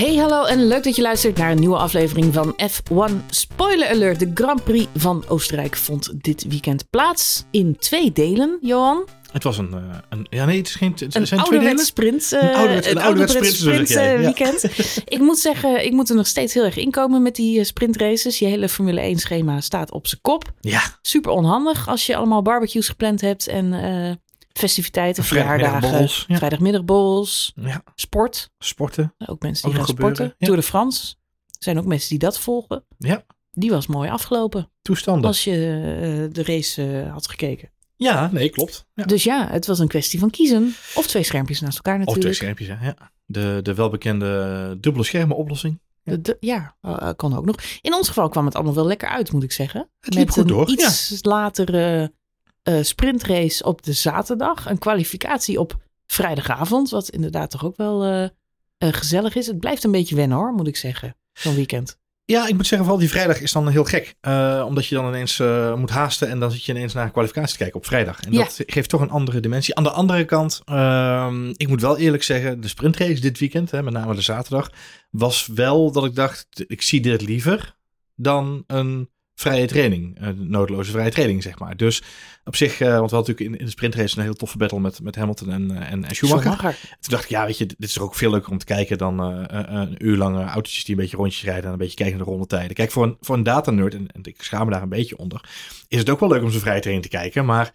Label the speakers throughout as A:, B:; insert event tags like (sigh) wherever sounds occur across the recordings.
A: Hey, hallo en leuk dat je luistert naar een nieuwe aflevering van F1 Spoiler Alert. De Grand Prix van Oostenrijk vond dit weekend plaats in twee delen, Johan.
B: Het was een, uh, een ja nee, het is geen, het
A: een
B: zijn
A: twee
B: delen.
A: ouderwets sprint, uh,
B: Een ouderwets- een ouderwets sprint, zeg jij,
A: eh,
B: ja.
A: weekend. (laughs) ik moet zeggen, ik moet er nog steeds heel erg inkomen met die eh, sprintraces. Je hele Formule 1 schema staat op zijn kop.
B: Ja,
A: Super onhandig als je allemaal barbecues gepland hebt en eh, festiviteiten, verjaardagen,
B: Vrijdagmiddagborrels, ja.
A: vrijdagmiddagborrels,
B: ja,
A: sport.
B: sporten.
A: Ook mensen die
B: Ook
A: gaan sporten.
B: ja.
A: Tour de France. Er zijn ook mensen die dat volgen.
B: Ja,
A: Die was mooi afgelopen
B: toestanden.
A: als je eh, de race eh, had gekeken.
B: Ja, nee, klopt. Ja.
A: Dus ja, het was een kwestie van kiezen. Of twee schermpjes naast elkaar
B: Of twee
A: natuurlijk.
B: schermpjes, ja. De, de welbekende dubbele schermen oplossing.
A: De- de- ja, eh, kon ook nog. In ons geval kwam het allemaal wel lekker uit, moet ik zeggen.
B: Het liep
A: Met
B: goed door,
A: iets latere eh, sprintrace op de zaterdag. Een kwalificatie op vrijdagavond. Wat inderdaad toch ook wel eh, eh, gezellig is. Het blijft een beetje wennen hoor, moet ik zeggen. Zo'n weekend.
B: Ja, ik moet zeggen, vooral die vrijdag is dan heel gek. Omdat je dan ineens moet haasten en dan zit je ineens naar een kwalificatie te kijken op vrijdag. En
A: Ja.
B: dat geeft toch een andere dimensie. Aan de andere kant, ehm, ik moet wel eerlijk zeggen, de sprintrace dit weekend, hè, met name de zaterdag, was wel dat ik dacht, ik zie dit liever dan een vrije training. Een noodloze vrije training, zeg maar. Dus op zich, eh, want we hadden natuurlijk in, in de sprintrace een heel toffe battle met, met Hamilton en, eh, en, en Schumacher.
A: Schumacher.
B: Toen dacht ik, ja, weet je, dit is toch ook veel leuker om te kijken dan een uur lange autootjes die een beetje rondjes rijden en een beetje kijken naar de rondetijden. Kijk, voor een, voor een datanerd, en, en ik schaam me daar een beetje onder, is het ook wel leuk om zo'n vrije training te kijken. Maar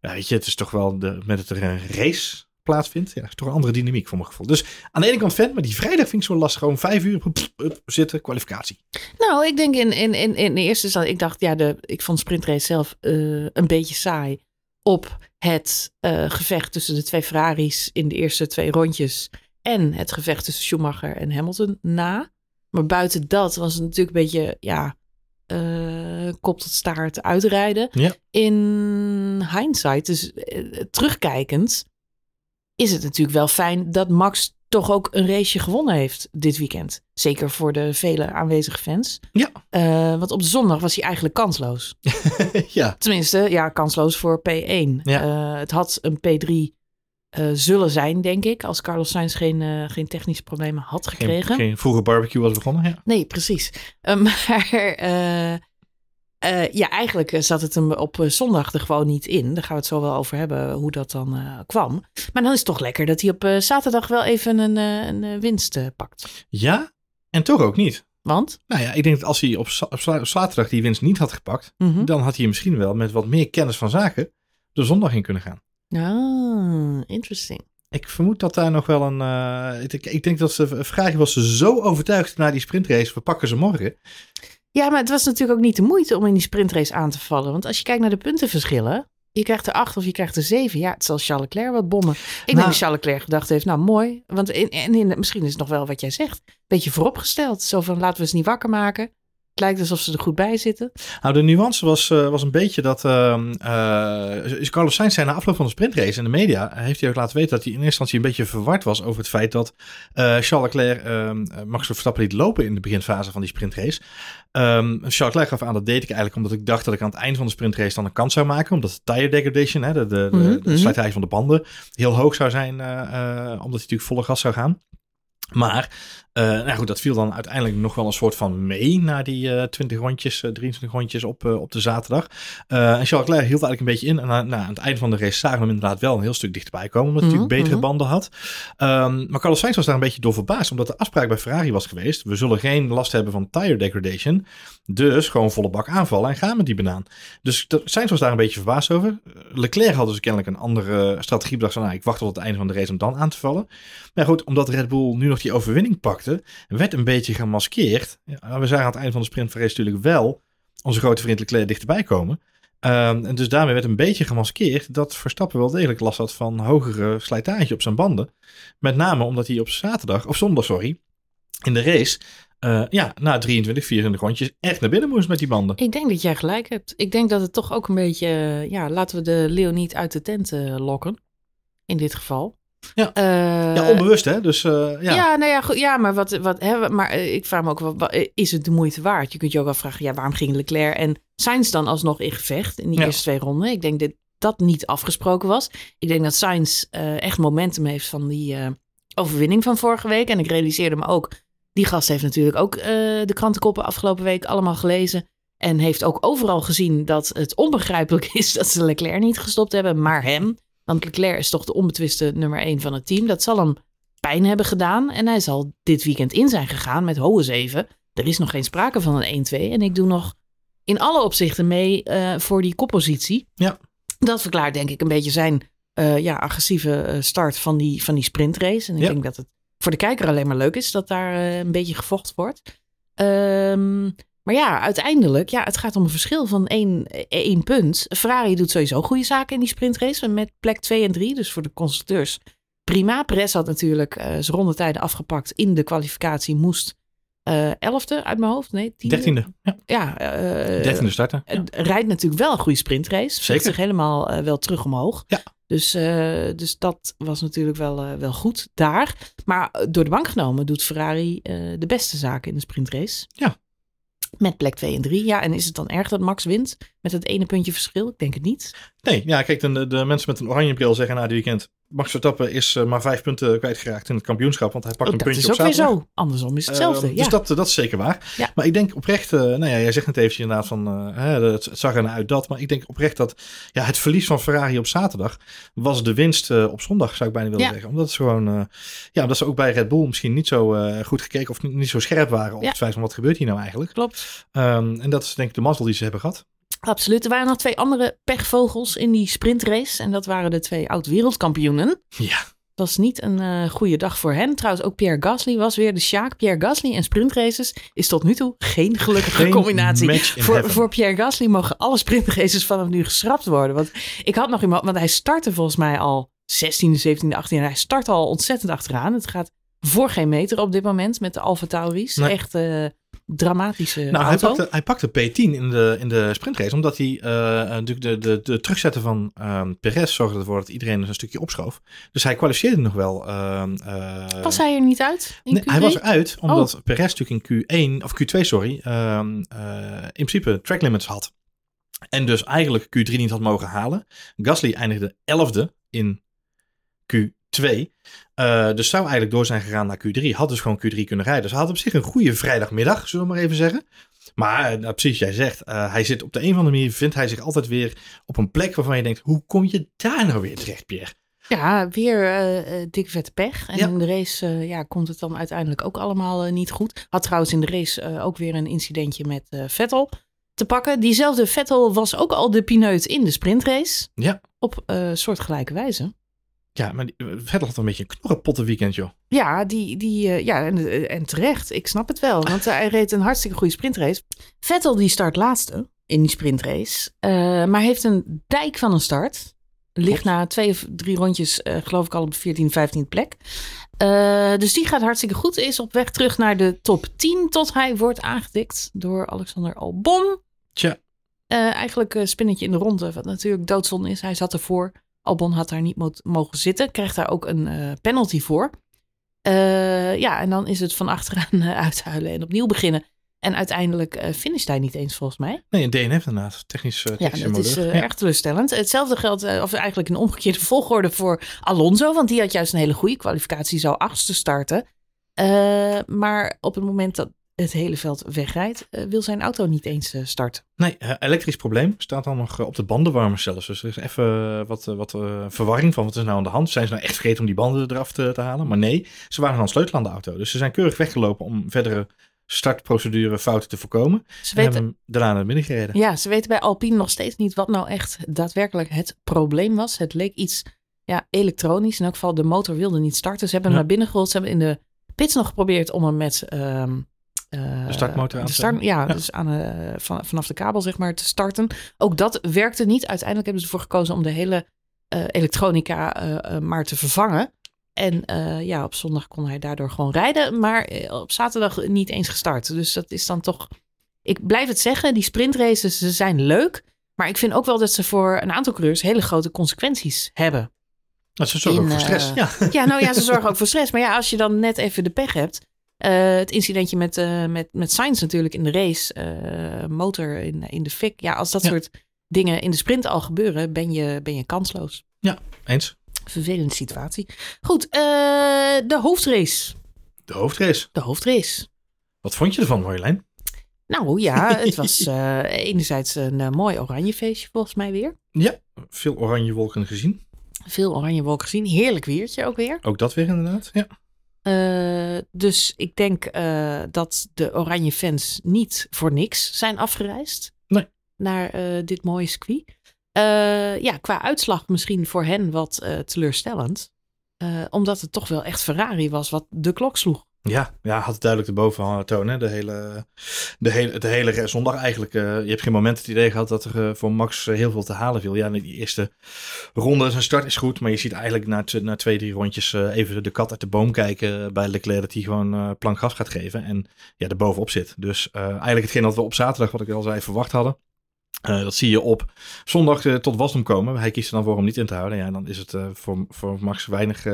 B: ja, weet je, het is toch wel, de, met het er een race plaatsvindt, ja, is toch een andere dynamiek voor mijn gevoel. Dus aan de ene kant fan, maar die vrijdag vind ik zo lastig. Gewoon vijf uur zitten, kwalificatie.
A: Nou, ik denk in, in, in, in de eerste instantie, ik dacht, ja, de, ik vond sprintrace zelf eh, een beetje saai op het eh, gevecht tussen de twee Ferraris in de eerste twee rondjes en het gevecht tussen Schumacher en Hamilton na. Maar buiten dat was het natuurlijk een beetje, ja, eh, kop tot staart uitrijden.
B: Ja.
A: In hindsight, dus terugkijkend, is het natuurlijk wel fijn dat Max toch ook een raceje gewonnen heeft dit weekend. Zeker voor de vele aanwezige fans.
B: Ja.
A: Eh, want op zondag was hij eigenlijk kansloos. (laughs)
B: ja,
A: Tenminste, ja, kansloos voor P1.
B: Ja.
A: Eh, het had een P3 eh, zullen zijn, denk ik, als Carlos Sainz geen, geen technische problemen had
B: geen,
A: gekregen.
B: geen vroege barbecue was begonnen. Ja.
A: Nee, precies. (laughs) Maar eh, ja, eigenlijk eh, zat het hem op eh, zondag er gewoon niet in. Daar gaan we het zo wel over hebben, hoe dat dan kwam. Maar dan is het toch lekker dat hij op zaterdag wel even een, een winst pakt.
B: ja, en toch ook niet.
A: Want?
B: Nou ja, ik denk dat als hij op, op za- op zaterdag die winst niet had gepakt,
A: Mhm.
B: dan had hij misschien wel met wat meer kennis van zaken de zondag in kunnen gaan.
A: Ah, interesting.
B: Ik vermoed dat daar nog wel een. ik, ik denk dat ze Ferrari was ze zo overtuigd na die sprintrace. We pakken ze morgen.
A: Ja, maar het was natuurlijk ook niet de moeite om in die sprintrace aan te vallen. Want als je kijkt naar de puntenverschillen, je krijgt er acht of je krijgt er zeven. Ja, het zal Charles Leclerc wat bommen. Ik denk
B: Nou-
A: dat Charles Leclerc gedacht heeft, nou mooi. Want in, en in, misschien is het nog wel wat jij zegt. Beetje vooropgesteld. Zo van, laten we ze niet wakker maken. Het lijkt alsof ze er goed bij zitten.
B: Nou, de nuance was, eh, was een beetje dat. eh, Carlos Sainz zei na afloop van de sprintrace in de media. heeft hij ook laten weten dat hij in eerste instantie een beetje verward was over het feit dat eh, Charles Leclerc ehm, eh, Max Verstappen liet lopen in de beginfase van die sprintrace. Ehm Charles Leclerc gaf aan dat deed ik eigenlijk omdat ik dacht dat ik aan het eind van de sprintrace dan een kans zou maken. Omdat de tire degradation, hè, de, de, de,
A: Mhm,
B: de
A: mhm.
B: slijtage van de banden, heel hoog zou zijn. omdat hij natuurlijk volle gas zou gaan. Maar, eh, nou goed, dat viel dan uiteindelijk nog wel een soort van mee na die eh 20 rondjes, eh, 23 rondjes op, eh, op de zaterdag. Eh, en Charles Leclerc hield eigenlijk een beetje in. En na- aan het eind van de race zagen we hem inderdaad wel een heel stuk dichterbij komen. Omdat hij natuurlijk betere
A: mhm.
B: banden had. Ehm, maar Carlos Sainz was daar een beetje door verbaasd. Omdat de afspraak bij Ferrari was geweest. We zullen geen last hebben van tire degradation. Dus gewoon volle bak aanvallen en gaan met die banaan. Dus de- Sainz was daar een beetje verbaasd over. Leclerc had dus kennelijk een andere strategie bedacht. Van, nou, ik wacht tot het einde van de race om dan aan te vallen. Maar goed, omdat Red Bull nu nog die overwinning werd een beetje gemaskeerd. Ja, we zagen aan het einde van de sprintrace natuurlijk wel onze grote vriend Leclerc dichterbij komen. Ehm, en dus daarmee werd een beetje gemaskeerd dat Verstappen wel degelijk last had van hogere slijtage op zijn banden. Met name omdat hij op zaterdag, of zondag sorry, in de race, eh, ja, na 23, 24 rondjes echt naar binnen moest met die banden.
A: Ik denk dat jij gelijk hebt. Ik denk dat het toch ook een beetje, ja, laten we de leeuw niet uit de tent eh, lokken. In dit geval.
B: Ja.
A: Eh,
B: Ja, onbewust hè, dus eh, ja.
A: Ja. nou ja, goed, ja maar, wat, wat, hè, maar eh, ik vraag me ook, wat, is het de moeite waard? Je kunt je ook wel vragen, ja, waarom gingen Leclerc en Sainz dan alsnog in gevecht in die
B: Ja.
A: eerste twee ronden? Ik denk dat dat niet afgesproken was. Ik denk dat Sainz echt momentum heeft van die overwinning van vorige week. En ik realiseerde me ook Die gast heeft natuurlijk ook de krantenkoppen afgelopen week allemaal gelezen. En heeft ook overal gezien dat het onbegrijpelijk (laughs) is dat ze Leclerc niet gestopt hebben, maar hem. Want Leclerc is toch de onbetwiste nummer 1 van het team. Dat zal hem pijn hebben gedaan. En hij zal dit weekend in zijn gegaan met hoge zeven. Er is nog geen sprake van een 1-2. En ik doe nog in alle opzichten mee uh, voor die koppositie.
B: Ja.
A: Dat verklaart denk ik een beetje zijn uh, ja, agressieve uh, start van die, van die sprintrace. En ik
B: Ja.
A: denk dat het voor de kijker alleen maar leuk is dat daar uh, een beetje gevochten wordt. Ehm, maar ja, uiteindelijk, ja, het gaat om een verschil van één, één punt. Ferrari doet sowieso goede zaken in die sprintrace met plek 2 en 3. Dus voor de constructeurs prima. Perez had natuurlijk uh, zijn rondetijden afgepakt in de kwalificatie. Moest uh, elfde uit mijn hoofd, nee, tiende.
B: Dertiende. Ja.
A: Ja, uh,
B: Dertiende starten.
A: ja. rijdt natuurlijk wel een goede sprintrace.
B: Zeker.
A: Zet zich helemaal wel terug omhoog.
B: Ja.
A: Dus, dus dat was natuurlijk wel, wel goed daar. Maar door de bank genomen doet Ferrari de beste zaken in de sprintrace.
B: Ja.
A: Met plek 2 en 3. Ja, en is het dan erg dat Max wint met het ene puntje verschil? Ik denk het niet.
B: Nee, ja, kijk, de, de mensen met een oranje bril zeggen na dit weekend... Max Verstappen is uh, maar vijf punten kwijtgeraakt in het kampioenschap, want hij pakt
A: oh,
B: een
A: dat
B: puntje
A: is
B: op
A: ook
B: zaterdag.
A: weer zo. Andersom is hetzelfde.
B: Uh,
A: ja.
B: Dus dat, dat is zeker waar.
A: Ja.
B: Maar ik denk oprecht, uh, nou ja, jij zegt net eventjes inderdaad van, uh, het, het zag er naar uit dat. Maar ik denk oprecht dat ja, het verlies van Ferrari op zaterdag was de winst op zondag, zou ik bijna willen
A: Ja.
B: zeggen. Omdat, ze gewoon, ja, omdat ze ook bij Red Bull misschien niet zo goed gekeken of niet, niet zo scherp waren op het feit van wat gebeurt hier nou eigenlijk.
A: Klopt.
B: Um, en dat is denk ik de mazzel die ze hebben gehad.
A: Absoluut. Er waren nog twee andere pechvogels in die sprintrace. En dat waren de twee oud-wereldkampioenen.
B: Ja.
A: Het was niet een uh, goede dag voor hen. Trouwens, ook Pierre Gasly was weer de Sjaak. Pierre Gasly en sprintraces is tot nu toe geen gelukkige
B: geen
A: combinatie.
B: Voor,
A: voor, Pierre Gasly mogen alle sprintraces vanaf nu geschrapt worden. Want ik had nog iemand, want hij startte volgens mij al 16e, 17e, 18e. En hij start al ontzettend achteraan. Het gaat voor geen meter op dit moment met de Alfa Tauri's.
B: Nee.
A: Echt uh, dramatische
B: nou,
A: auto.
B: Hij pakte, hij pakte P10 in de, in de sprintrace, omdat hij uh, natuurlijk de, de, de terugzetten van um, Perez zorgde ervoor dat iedereen een stukje opschoof. Dus hij kwalificeerde nog wel. Uh,
A: was hij er niet uit?
B: nee, hij was eruit, omdat oh. Perez natuurlijk in Q1, of Q2, sorry, um, in principe track limits had. En dus eigenlijk Q3 niet had mogen halen. Gasly eindigde 11e in Q2. Uh, dus zou eigenlijk door zijn gegaan naar Q3. Had dus gewoon Q3 kunnen rijden. Dus hij had op zich een goede vrijdagmiddag, zullen we maar even zeggen. Maar nou, precies, jij zegt, uh, hij zit op de een of andere manier, vindt hij zich altijd weer op een plek waarvan je denkt, hoe kom je daar nou weer terecht, Pierre?
A: Ja, weer uh, dik vette pech. En
B: Ja.
A: in de race uh, ja, komt het dan uiteindelijk ook allemaal niet goed. Had trouwens in de race ook weer een incidentje met Vettel te pakken. Diezelfde Vettel was ook al de pineut in de sprintrace.
B: Ja.
A: Op soortgelijke wijze.
B: Ja, maar die, Vettel had een beetje een knorrenpotten weekend, joh.
A: Ja, die, die, uh, ja en, en, terecht. Ik snap het wel. Want hij reed een hartstikke goede sprintrace. Vettel die start laatste in die sprintrace. Uh, maar heeft een dijk van een start. Ligt na twee of drie rondjes, uh, geloof ik, al op 14, 15 plek. Dus die gaat hartstikke goed. Is op weg terug naar de top 10 tot hij wordt aangedikt door Alexander Albon.
B: Tja.
A: Eigenlijk een spinnetje in de ronde, wat natuurlijk doodzonde is. Hij zat ervoor. Albon had daar niet mo mogen zitten. Krijgt daar ook een uh, penalty voor. Uh, ja, en dan is het van achteraan uh, uithuilen en opnieuw beginnen. En uiteindelijk uh, finisht hij niet eens volgens mij.
B: Nee, een DNF inderdaad. Technisch, uh,
A: ja, dat is uh, ja. erg teleurstellend. Hetzelfde geldt, uh, of eigenlijk een omgekeerde (laughs) volgorde voor Alonso. Want die had juist een hele goede kwalificatie. Zou achtste starten. Maar op het moment dat het hele veld wegrijdt, uh, wil zijn auto niet eens uh, starten.
B: Nee, uh, elektrisch probleem. Staat dan nog op de bandenwarmers zelfs. Dus er is even wat, wat verwarring van wat is nou aan de hand. Zijn ze nou echt vergeten om die banden eraf te, te halen? Maar nee, ze waren aan het sleutelen aan de auto. Dus ze zijn keurig weggelopen om verdere startprocedure fouten te voorkomen.
A: Ze
B: weten, hebben daarna naar binnen gereden.
A: Ja, ze weten bij Alpine nog steeds niet wat nou echt daadwerkelijk het probleem was. Het leek iets ja, elektronisch. In elk geval, de motor wilde niet starten. Ze hebben hem
B: Ja.
A: naar binnen gerold. Ze hebben in de pits nog geprobeerd om hem met... ehm, uh,
B: De startmotor aan te
A: start, ja,
B: Ja.
A: dus aan, uh, van, vanaf de kabel zeg maar te starten. Ook dat werkte niet. Uiteindelijk hebben ze ervoor gekozen om de hele uh, elektronica uh, maar te vervangen. En uh, ja, op zondag kon hij daardoor gewoon rijden. Maar op zaterdag niet eens gestart. Dus dat is dan toch... Ik blijf het zeggen, die sprintraces ze zijn leuk. Maar ik vind ook wel dat ze voor een aantal coureurs hele grote consequenties hebben.
B: Dat ze zorgen ook voor stress.
A: uh,
B: Ja.
A: ja, nou ja, ze zorgen ook voor stress. Maar ja, als je dan net even de pech hebt. Uh, het incidentje met, uh, met, met Sainz natuurlijk in de race. Uh, motor in, in de fik. Ja, als dat
B: Ja.
A: soort dingen in de sprint al gebeuren, ben je, ben je kansloos.
B: ja, eens.
A: Vervelende situatie. Goed, de hoofdrace.
B: De hoofdrace.
A: De hoofdrace.
B: Wat vond je ervan, Marjolein?
A: Nou ja, het was (laughs) enerzijds een mooi oranje feestje volgens mij weer.
B: Ja, veel oranje wolken gezien.
A: Veel oranje wolken gezien. Heerlijk weertje ook weer.
B: Ook dat weer inderdaad, ja.
A: Uh, dus ik denk dat de oranje fans niet voor niks zijn afgereisd.
B: Nee.
A: Naar dit mooie circuit. ja, qua uitslag misschien voor hen wat teleurstellend. omdat het toch wel echt Ferrari was wat de klok sloeg.
B: Ja, ja, had het duidelijk de bovenhand toon. Hè? De, hele, de, hele, de hele zondag eigenlijk. Uh, je hebt geen moment het idee gehad dat er uh, voor Max uh, heel veel te halen viel. Ja, in die eerste ronde, zijn start is goed. Maar je ziet eigenlijk na, na twee, drie rondjes even de kat uit de boom kijken bij Leclerc. Dat hij gewoon plank gas gaat geven en ja, er bovenop zit. Dus eigenlijk hetgeen dat we op zaterdag, wat ik al zei, verwacht hadden. dat zie je op zondag tot wasdom komen. Hij kiest er dan voor om niet in te houden. Ja, dan is het voor, voor Max weinig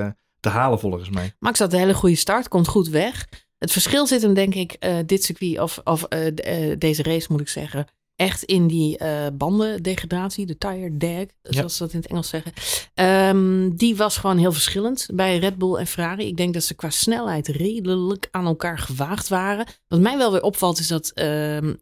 B: te halen volgens mij.
A: Max had een hele goede start, komt goed weg. Het verschil zit hem denk ik uh, dit circuit of, of uh, deze race moet ik zeggen. Echt in die bandendegradatie, de tire drag, zoals ze dat in het Engels zeggen. Um, die was gewoon heel verschillend bij Red Bull en Ferrari. Ik denk dat ze qua snelheid redelijk aan elkaar gewaagd waren. Wat mij wel weer opvalt is dat uh,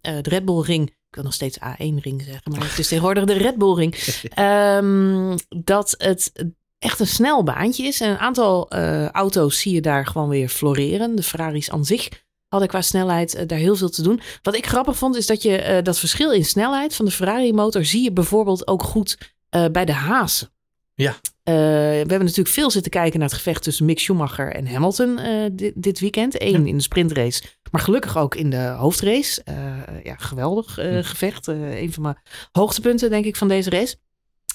A: de Red Bull ring ik wil nog steeds A1-ring zeggen, maar het is tegenwoordig de Red Bull ring. Um, (laughs) dat het echt een snel baantje is. En een aantal uh, auto's zie je daar gewoon weer floreren. De Ferraris aan zich hadden qua snelheid uh, daar heel veel te doen. Wat ik grappig vond is dat je uh, dat verschil in snelheid van de Ferrari motor zie je bijvoorbeeld ook goed bij de Haas.
B: Ja.
A: we hebben natuurlijk veel zitten kijken naar het gevecht tussen Mick Schumacher en Hamilton dit, dit, weekend. Eén ja. in de sprintrace, maar gelukkig ook in de hoofdrace. ja, geweldig gevecht. een van mijn hoogtepunten denk ik van deze race.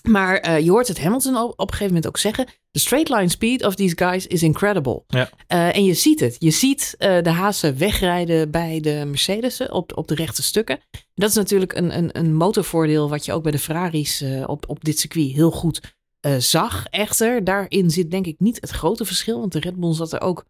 A: Maar uh, je hoort het Hamilton op, op, een gegeven moment ook zeggen: The straight line speed of these guys is incredible.
B: Ja.
A: Uh, en je ziet het. Je ziet uh, de Hazen wegrijden bij de Mercedes'en op, op de rechte stukken. Dat is natuurlijk een, een, een motorvoordeel wat je ook bij de Ferraris op, op dit circuit heel goed zag. Echter, daarin zit denk ik niet het grote verschil. Want de Red Bull zat er ook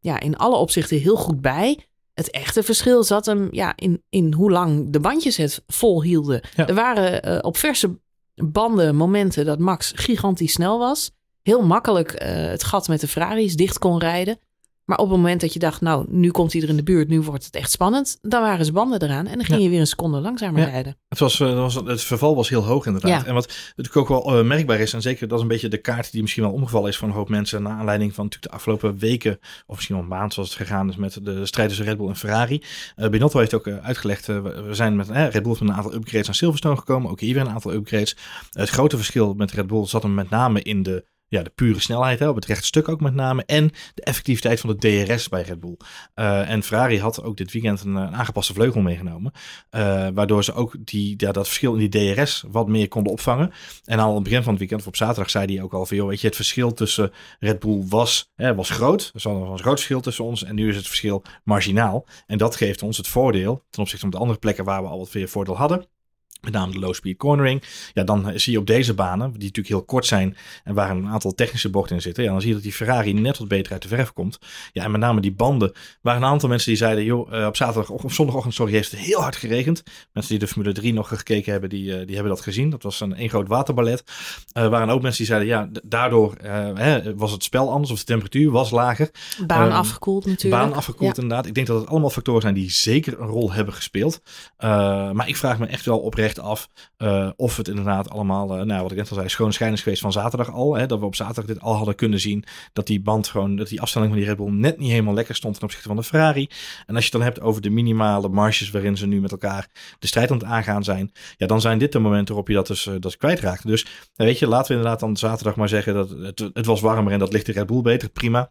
A: ja, in alle opzichten heel goed bij. Het echte verschil zat hem ja, in, in hoe lang de bandjes het vol hielden. Ja. Er waren op verse banden momenten dat Max gigantisch snel was. Heel makkelijk uh, het gat met de Ferraris dicht kon rijden. Maar op het moment dat je dacht, nou, nu komt hij er in de buurt, nu wordt het echt spannend. Dan waren ze banden eraan en dan ging ja. je weer een seconde langzamer
B: ja.
A: rijden.
B: Het, was, uh, was, het verval was heel hoog inderdaad.
A: Ja.
B: En wat natuurlijk ook wel uh, merkbaar is, en zeker dat is een beetje de kaart die misschien wel omgevallen is voor een hoop mensen. Naar aanleiding van natuurlijk de afgelopen weken, of misschien wel een maand zoals het gegaan is met de, de strijd tussen Red Bull en Ferrari. Uh, Binotto heeft ook uitgelegd, we zijn met Red Bull met een aantal upgrades aan Silverstone gekomen. Ook hier weer een aantal upgrades. het grote verschil met Red Bull zat hem met name in de ja, de pure snelheid, hè, op het rechte stuk ook met name. En de effectiviteit van de DRS bij Red Bull. Uh, en Ferrari had ook dit weekend een, een aangepaste vleugel meegenomen. Uh, waardoor ze ook die, ja, dat verschil in die DRS wat meer konden opvangen. En al aan het begin van het weekend, of op zaterdag, zei hij ook al van... joh, weet je, het verschil tussen Red Bull was, hè, was groot. Er was een groot verschil tussen ons. En nu is het verschil marginaal. En dat geeft ons het voordeel ten opzichte van de andere plekken waar we al wat weer voordeel hadden met name de low speed cornering. Ja, dan zie je op deze banen, die natuurlijk heel kort zijn en waar een aantal technische bochten in zitten. Ja, dan zie je dat die Ferrari net wat beter uit de verf komt. Ja, en met name die banden. waren een aantal mensen die zeiden, joh, uh, op zaterdag of zondagochtend, sorry, heeft het heel hard geregend. Mensen die de Formule 3 nog gekeken hebben, die, uh, die hebben dat gezien. Dat was een één groot waterballet. Er uh, waren ook mensen die zeiden, ja, daardoor hè, was het spel anders of de temperatuur was lager.
A: Baan afgekoeld natuurlijk.
B: Baan afgekoeld ja. inderdaad. Ik denk dat het allemaal factoren zijn die zeker een rol hebben gespeeld. maar ik vraag me echt wel oprecht af uh, of het inderdaad allemaal, uh, nou wat ik net al zei, schoon schijn is geweest van zaterdag al. Hè, dat we op zaterdag dit al hadden kunnen zien. Dat die band gewoon, dat die afstelling van die Red Bull net niet helemaal lekker stond ten opzichte van de Ferrari. En als je het dan hebt over de minimale marges waarin ze nu met elkaar de strijd aan het aangaan zijn. Ja, dan zijn dit de momenten waarop je dat dus dat kwijtraakt. Dus weet je, laten we inderdaad dan zaterdag maar zeggen dat het, het was warmer en dat ligt de Red Bull beter. Prima.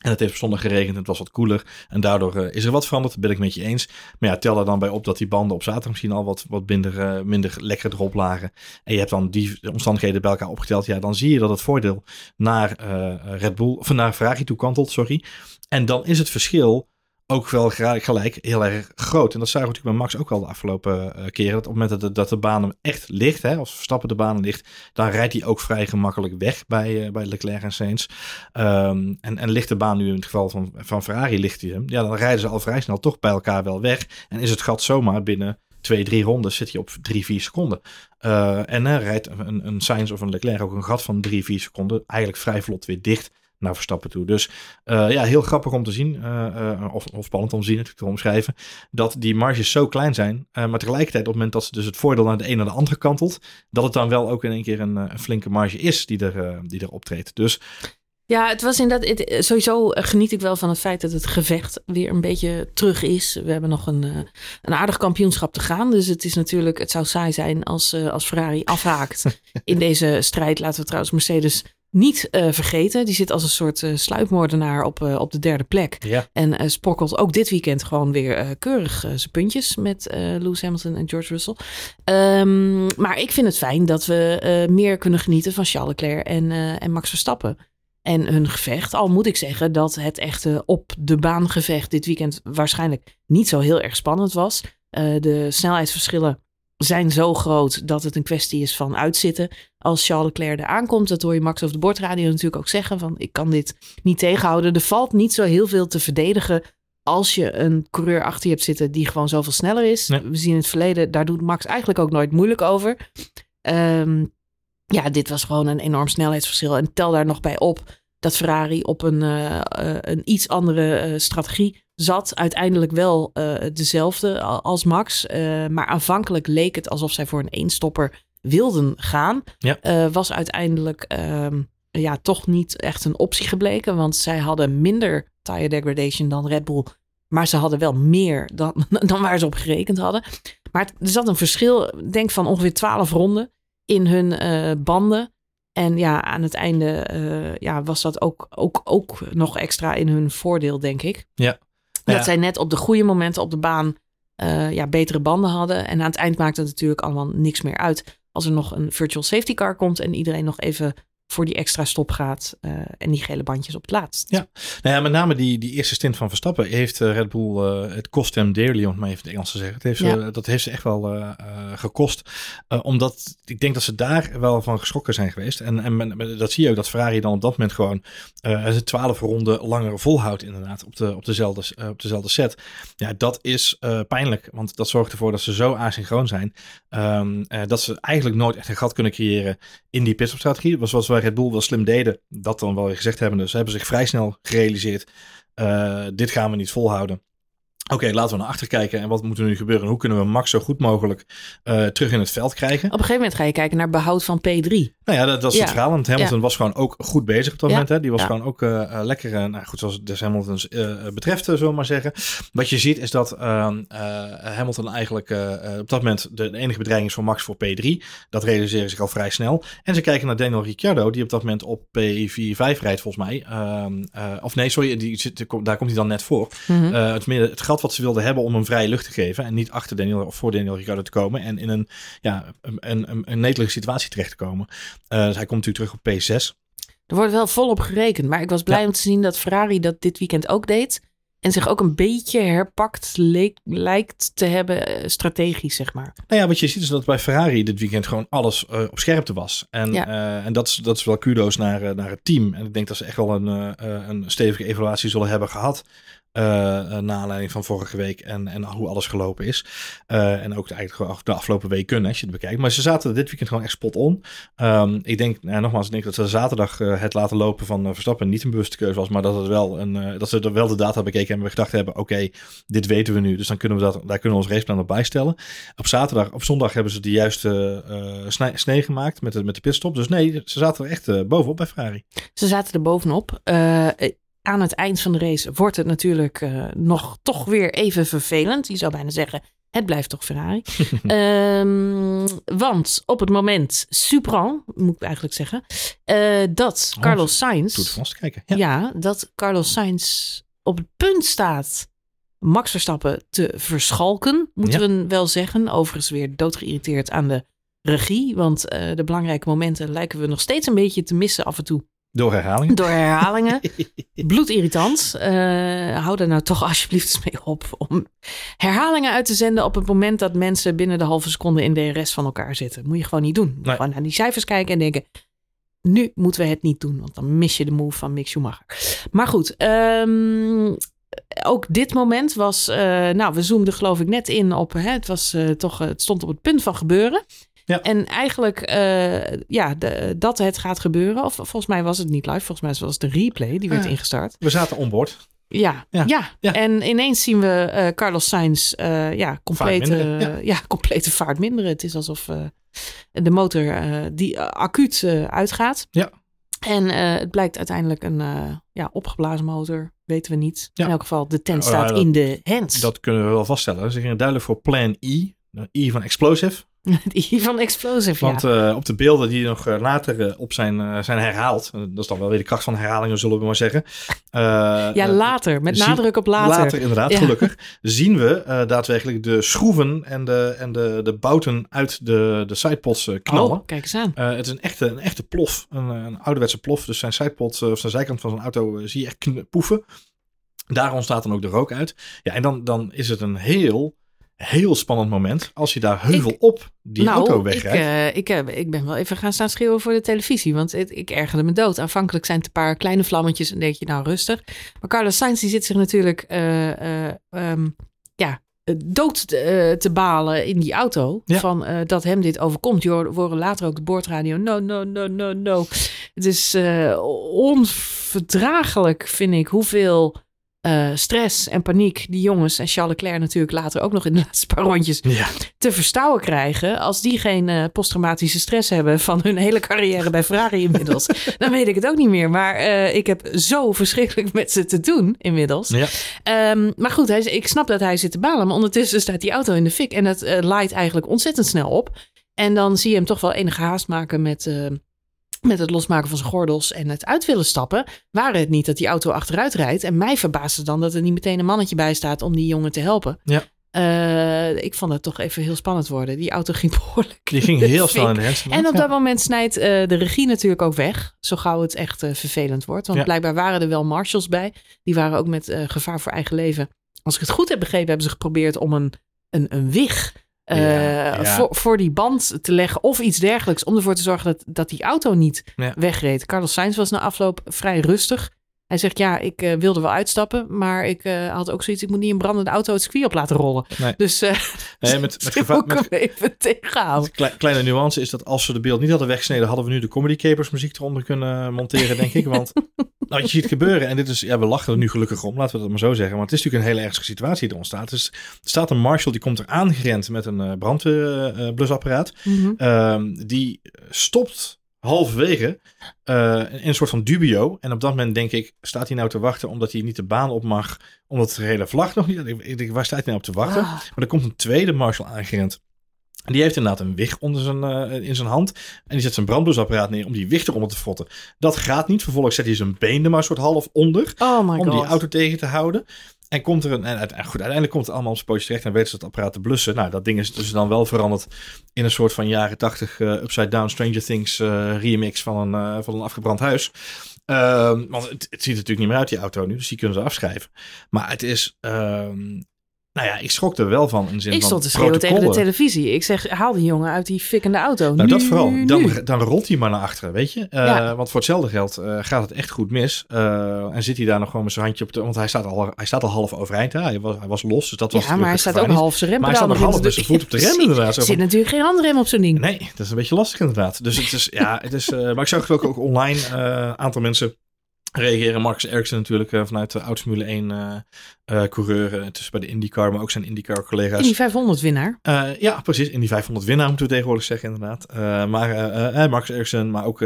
B: En het heeft op zondag geregend, het was wat koeler. En daardoor uh, is er wat veranderd, ben ik met je eens. Maar ja, tel er dan bij op dat die banden op zaterdag misschien al wat, wat minder, uh, minder lekker erop lagen. En je hebt dan die omstandigheden bij elkaar opgeteld. Ja, dan zie je dat het voordeel naar uh, Red Bull, of naar Ferrari toe kantelt, sorry. En dan is het verschil ook wel gelijk heel erg groot. En dat zagen we natuurlijk bij Max ook al de afgelopen uh, keren. Dat op het moment dat de, dat de baan hem echt ligt, hè, als Verstappen de baan ligt, dan rijdt hij ook vrij gemakkelijk weg bij, uh, bij Leclerc en Sainz. Um, en, en ligt de baan nu in het geval van, van Ferrari ligt hij hem. Ja, dan rijden ze al vrij snel toch bij elkaar wel weg. En is het gat zomaar binnen twee, drie rondes zit hij op drie, vier seconden. Uh, en dan rijdt een, een Sainz of een Leclerc ook een gat van drie, vier seconden eigenlijk vrij vlot weer dicht naar Verstappen toe. Dus uh, ja, heel grappig om te zien, uh, of, of, spannend om te zien, natuurlijk te omschrijven, dat die marges zo klein zijn. maar tegelijkertijd, op het moment dat ze dus het voordeel naar de ene naar de andere kantelt, dat het dan wel ook in één keer een, een flinke marge is die er, die er optreedt. Dus
A: ja, het was inderdaad. Het, sowieso geniet ik wel van het feit dat het gevecht weer een beetje terug is. We hebben nog een, een aardig kampioenschap te gaan. Dus het is natuurlijk. Het zou saai zijn als, als Ferrari afhaakt (laughs) in deze strijd. Laten we trouwens Mercedes niet uh, vergeten. Die zit als een soort uh, sluipmoordenaar op, uh, op de derde plek.
B: Ja.
A: En spokkelt ook dit weekend gewoon weer keurig zijn puntjes met Lewis Hamilton en George Russell. Um, maar ik vind het fijn dat we meer kunnen genieten van Charles Leclerc en, en Max Verstappen. En hun gevecht. Al moet ik zeggen dat het echte op de baan gevecht dit weekend waarschijnlijk niet zo heel erg spannend was. de snelheidsverschillen zijn zo groot dat het een kwestie is van uitzitten. Als Charles Leclerc er aankomt, dat hoor je Max over de bordradio natuurlijk ook zeggen. Van ik kan dit niet tegenhouden. Er valt niet zo heel veel te verdedigen als je een coureur achter je hebt zitten die gewoon zoveel sneller is. We zien in het verleden, daar doet Max eigenlijk ook nooit moeilijk over. Um, ja, dit was gewoon een enorm snelheidsverschil. En tel daar nog bij op dat Ferrari op een, uh, een iets andere uh, strategie zat uiteindelijk wel uh, dezelfde als Max. Uh, maar aanvankelijk leek het alsof zij voor een eenstopper wilden gaan.
B: Ja.
A: Uh, was uiteindelijk ehm, ja, toch niet echt een optie gebleken. Want zij hadden minder tire degradation dan Red Bull. Maar ze hadden wel meer dan, (laughs) dan waar ze op gerekend hadden. Maar er zat een verschil, denk van ongeveer 12 ronden in hun banden. En ja, aan het einde ja, was dat ook, ook, ook nog extra in hun voordeel, denk ik.
B: Ja.
A: Dat zij net op de goede momenten op de baan uh, ja, betere banden hadden. En aan het eind maakt het natuurlijk allemaal niks meer uit. Als er nog een virtual safety car komt en iedereen nog even voor die extra stop gaat. Uh, en die gele bandjes op het laatst.
B: Ja, nou ja met name die, die eerste stint van Verstappen heeft uh, Red Bull, uh, het kost hem dearly, om het maar even het Engels te zeggen. Het heeft, ja. dat heeft ze echt wel gekost. omdat ik denk dat ze daar wel van geschrokken zijn geweest. En, en dat zie je ook, dat Ferrari dan op dat moment gewoon het twaalf ronden langer volhoudt inderdaad op, de, op, dezelfde, op dezelfde set. Ja, dat is pijnlijk, want dat zorgt ervoor dat ze zo asynchroon zijn. Um, dat ze eigenlijk nooit echt een gat kunnen creëren in die pitstopstrategie. Was zoals wij Red Bull wel slim deden, dat dan wel weer gezegd hebben. Dus ze hebben zich vrij snel gerealiseerd. Uh, dit gaan we niet volhouden. Oké, okay, laten we naar achter kijken. En wat moet er nu gebeuren? Hoe kunnen we Max zo goed mogelijk uh, terug in het veld krijgen?
A: Op een gegeven moment ga je kijken naar behoud van P3.
B: Nou ja, dat, dat is ja. het verhaal. Want Hamilton ja. was gewoon ook goed bezig op dat ja. moment. Hè? Die was gewoon ook uh, lekker, nou goed, zoals het des Hamiltons betreft, zullen we maar zeggen. Wat je ziet is dat ehm, Hamilton eigenlijk op dat moment de, de, enige bedreiging is voor Max voor P3. Dat realiseren zich al vrij snel. En ze kijken naar Daniel Ricciardo, die op dat moment op P4-5 rijdt volgens mij. Um, of nee, sorry, die zit, daar komt hij dan net voor. Mm -hmm. het, meer, het gat wat ze wilden hebben om hem vrije lucht te geven. En niet achter Daniel of voor Daniel Ricciardo te komen. En in een, ja, een, een, een netelige situatie terecht te komen. Uh, dus hij komt natuurlijk terug op P6.
A: Er wordt wel volop gerekend. Maar ik was blij ja. om te zien dat Ferrari dat dit weekend ook deed. En zich ook een beetje herpakt leek, lijkt te hebben strategisch, zeg maar.
B: Nou ja, wat je ziet is dat bij Ferrari dit weekend gewoon alles uh, op scherpte was. En, ja. uh, en dat, is, dat is wel kudo's naar, naar het team. En ik denk dat ze echt wel een, een stevige evaluatie zullen hebben gehad. Uh, na aanleiding van vorige week en, en hoe alles gelopen is. Uh, en ook de, eigenlijk de afgelopen week kunnen, als je het bekijkt. Maar ze zaten dit weekend gewoon echt spot on. Um, ik denk, nou, nogmaals, ik denk dat ze zaterdag het laten lopen van Verstappen niet een bewuste keuze was, maar dat, het wel een, dat ze er wel de data bekeken hebben en gedacht hebben, oké, dit weten we nu, dus dan kunnen we dat, daar kunnen we ons raceplan op bijstellen. Op zaterdag, op zondag hebben ze de juiste snee, snee gemaakt met de, met de pitstop. Dus nee, ze zaten er echt bovenop bij Ferrari.
A: Ze zaten er bovenop aan het eind van de race wordt het natuurlijk uh, nog toch weer even vervelend. Je zou bijna zeggen, het blijft toch Ferrari. um, (laughs) want op het moment, Supran, moet ik eigenlijk zeggen, uh, dat oh, Carlos Sainz...
B: Doet kijken.
A: Ja. ja, dat Carlos Sainz op het punt staat Max Verstappen te verschalken, moeten ja. we wel zeggen. Overigens weer doodgeïrriteerd aan de regie, want uh, de belangrijke momenten lijken we nog steeds een beetje te missen af en toe.
B: Door herhalingen?
A: Door herhalingen. (laughs) Bloedirritant. Uh, hou daar nou toch alsjeblieft eens mee op. Om herhalingen uit te zenden op het moment dat mensen binnen de halve seconde in DRS van elkaar zitten. Moet je gewoon niet doen. Nee. Gewoon naar die cijfers kijken en denken. Nu moeten we het niet doen, want dan mis je de move van Mick Schumacher. Maar goed, um, ook dit moment was. Uh, nou, we zoomden geloof ik net in op. Hè, het, was, uh, toch, het stond op het punt van gebeuren.
B: Ja.
A: En eigenlijk, eh, ja, de, dat het gaat gebeuren. Of volgens mij was het niet live. Volgens mij was het de replay. Die werd
B: Ja.
A: ingestart.
B: We zaten onboord.
A: Ja,
B: Ja.
A: ja.
B: Ja.
A: En ineens zien we eh, Carlos Sainz eh, ja, complete,
B: minderen, ja.
A: ja. (laughs) complete vaart minderen. Het is alsof de motor die acuut uitgaat.
B: Ja.
A: En het blijkt uiteindelijk een ja, opgeblazen motor. Weten we niet. In elk geval, de tent staat
B: dat-
A: in de hands.
B: Dat kunnen we wel vaststellen. Ze gingen duidelijk voor plan E. E van explosive. (laughs)
A: Die van Explosive,
B: Want
A: ja.
B: eh, op de beelden die nog eh, later eh, op zijn, eh, zijn herhaald. eh, dat is dan wel weer de kracht van herhalingen, zullen we maar zeggen. Eh, (laughs)
A: ja,
B: eh,
A: later. Met nadruk op later.
B: inderdaad,
A: Ja.
B: gelukkig. (laughs) Zien we eh, daadwerkelijk de schroeven en de, en de, de bouten uit de, de sidepods eh, knallen.
A: Oh, kijk eens aan.
B: Eh, het is een echte, een echte plof, een, eh, een ouderwetse plof. Dus zijn sidepod, eh, of zijn zijkant van zijn auto eh, zie je echt poeven. Daar ontstaat dan ook de rook uit. Ja, en dan, dan is het een heel, heel spannend moment als je daar heuvel
A: Ik-
B: op die
A: nou,
B: auto
A: ik,
B: wegrijdt.
A: eh, ik, eh, ik ben wel even gaan staan schreeuwen voor de televisie. Want het- ik ergerde me dood. Aanvankelijk zijn het een paar kleine vlammetjes en denk je nou rustig. Maar Carlos Sainz die zit zich natuurlijk eh, eh, ehm, ja, dood te, te balen in die auto.
B: Ja.
A: Van dat hem dit overkomt. Je horen later ook de boordradio. No, no, no, no, no. Het is onverdraaglijk vind ik hoeveel... eh, stress en paniek die jongens en Charles Leclerc natuurlijk later ook nog in de (laughs) laatste paar rondjes
B: ja,
A: te verstouwen krijgen. Als die geen eh, posttraumatische stress hebben van hun hele carrière bij Ferrari inmiddels. (laughs) dan weet ik het ook niet meer. Maar eh, ik heb zo verschrikkelijk met ze te doen inmiddels.
B: ja.
A: Ehm, maar goed, hij, ik snap dat hij zit te balen. Maar ondertussen staat die auto in de fik. En dat laait eigenlijk ontzettend snel op. En dan zie je hem toch wel enige haast maken met... met het losmaken van zijn gordels en het uit willen stappen. Waren het niet dat die auto achteruit rijdt. En mij verbaasde dan dat er niet meteen een mannetje bij staat om die jongen te helpen.
B: Ja.
A: Eh, ik vond het toch even heel spannend worden. Die auto ging (laughs) behoorlijk.
B: Die ging heel (laughs) snel in de hands.
A: En op
B: Ja.
A: dat moment snijdt eh, de regie natuurlijk ook weg. Zo gauw het echt eh, vervelend wordt. Want
B: Ja.
A: blijkbaar waren er wel marshals bij. Die waren ook met gevaar voor eigen leven. Als ik het goed heb begrepen, hebben ze geprobeerd om een, een, een wig
B: Ja, ja.
A: Voor, voor die band te leggen. Of iets dergelijks. Om ervoor te zorgen dat, dat die auto niet
B: Ja.
A: wegreed. Carlos Sainz was na afloop vrij rustig. Hij zegt, ja, ik eh, wilde wel uitstappen. Maar ik eh, had ook zoiets, ik moet niet een brandende auto het circuit op laten rollen.
B: Nee.
A: Dus eh
B: Nee, (laughs) met, met, gevaar,
A: even tegenhouden.
B: Kle- kleine nuance is dat als ze de beeld niet hadden weggesneden, hadden we nu de Comedy Capers muziek eronder kunnen monteren, denk ik. Want (laughs) nou, je ziet gebeuren en dit is, ja, we lachen er nu gelukkig om, laten we dat maar zo zeggen. Maar het is natuurlijk een hele ernstige situatie die er ontstaat. Dus er staat een marshal, die komt er aangerend met een uh, brandblusapparaat.
A: Mhm.
B: Ehm, die stopt halverwege uh, in een soort van dubio. En op dat moment denk ik, staat hij nou te wachten omdat hij niet de baan op mag, omdat de hele vlag nog niet... Ik denk, waar staat hij nou op te wachten?
A: Ah.
B: Maar er komt een tweede marshal aangerend. En die heeft inderdaad een wig onder zijn, uh, in zijn hand. En die zet zijn brandblusapparaat neer om die wig eronder te frotten. Dat gaat niet. Vervolgens zet hij zijn been er maar soort half onder.
A: Oh my
B: om
A: God.
B: die auto tegen te houden. En komt er een. En goed, uiteindelijk komt het allemaal op zijn pootje terecht. En weten ze het apparaat te blussen. Nou, dat ding is dus dan wel veranderd in een soort van jaren tachtig uh, Upside Down Stranger Things uh, remix van een, van een afgebrand huis. Um, want het, het, ziet er natuurlijk niet meer uit, die auto nu. Dus die kunnen ze afschrijven. Maar het is. Nou ja, ik schrok er wel van. In zin
A: ik stond te schreeuwen tegen de televisie. Ik zeg, haal die jongen uit die fikkende auto.
B: Nou,
A: nu,
B: dat vooral. Dan,
A: nu.
B: dan rolt hij maar naar achteren, weet je. Uh, ja. Want voor hetzelfde geld uh, gaat het echt goed mis. Uh, en zit hij daar nog gewoon met zijn handje op de... Want hij staat al, hij staat al half overeind. Hij was, hij was los, dus dat was
A: Ja, maar hij staat ook half zijn rem.
B: Maar hij staat nog half met zijn voet op de rem (laughs) inderdaad.
A: Er zit natuurlijk geen handrem op zo'n ding.
B: Nee, dat is een beetje lastig inderdaad. Dus het is, ja, het is... Maar ik zag ook, ook online een aantal mensen reageren. Marcus Eriksen natuurlijk uh, vanuit de oud Formule 1 uh, uh, coureur. Tussen bij de IndyCar, maar ook zijn IndyCar collega's.
A: In die 500 winnaar.
B: Uh, ja, precies. In die 500 winnaar moeten we tegenwoordig zeggen inderdaad. Uh, maar Marcus Eriksen, maar ook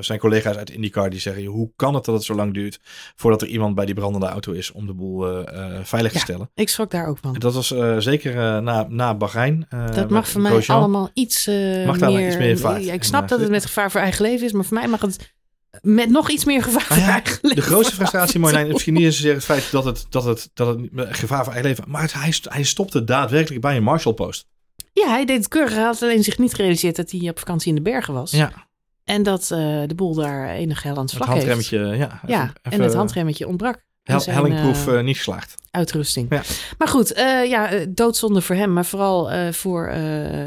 B: zijn collega's uit IndyCar die zeggen... hoe kan het dat het zo lang duurt voordat er iemand bij die brandende auto is om de boel veilig
A: ja,
B: te stellen.
A: ik schrok daar ook van.
B: Dat was zeker na, na Bahrein.
A: dat mag voor mij allemaal iets
B: mag
A: meer...
B: iets meer vaart.
A: Ja, ik snap dat het met gevaar voor eigen leven is, maar voor mij mag het met nog iets meer gevaar
B: nou ja,
A: voor eigen leven.
B: De grootste frustratie, is misschien niet eens het feit dat het, dat het, dat het gevaar voor eigen leven... maar het, hij, hij stopte daadwerkelijk bij een Marshallpost.
A: Ja, hij deed het keurig. Hij had alleen zich niet gerealiseerd dat hij op vakantie in de bergen was.
B: Ja.
A: En dat uh, de boel daar enig Hellands
B: het
A: vlak heeft.
B: handremmetje, ja.
A: Ja,
B: even,
A: en het handremmetje ontbrak.
B: Hel, hellingproef uh, niet geslaagd.
A: Uitrusting.
B: Ja.
A: Maar goed, uh, ja, doodzonde voor hem. Maar vooral voor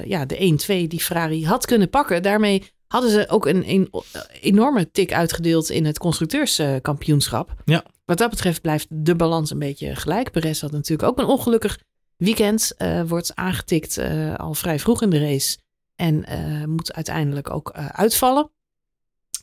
A: ja, de 1-2 die Ferrari had kunnen pakken. Daarmee hadden ze ook een, een enorme tik uitgedeeld in het constructeurskampioenschap.
B: Ja.
A: Wat dat betreft blijft de balans een beetje gelijk. Perez had natuurlijk ook een ongelukkig weekend. Uh, wordt aangetikt uh, al vrij vroeg in de race. En eh, moet uiteindelijk ook eh, uitvallen.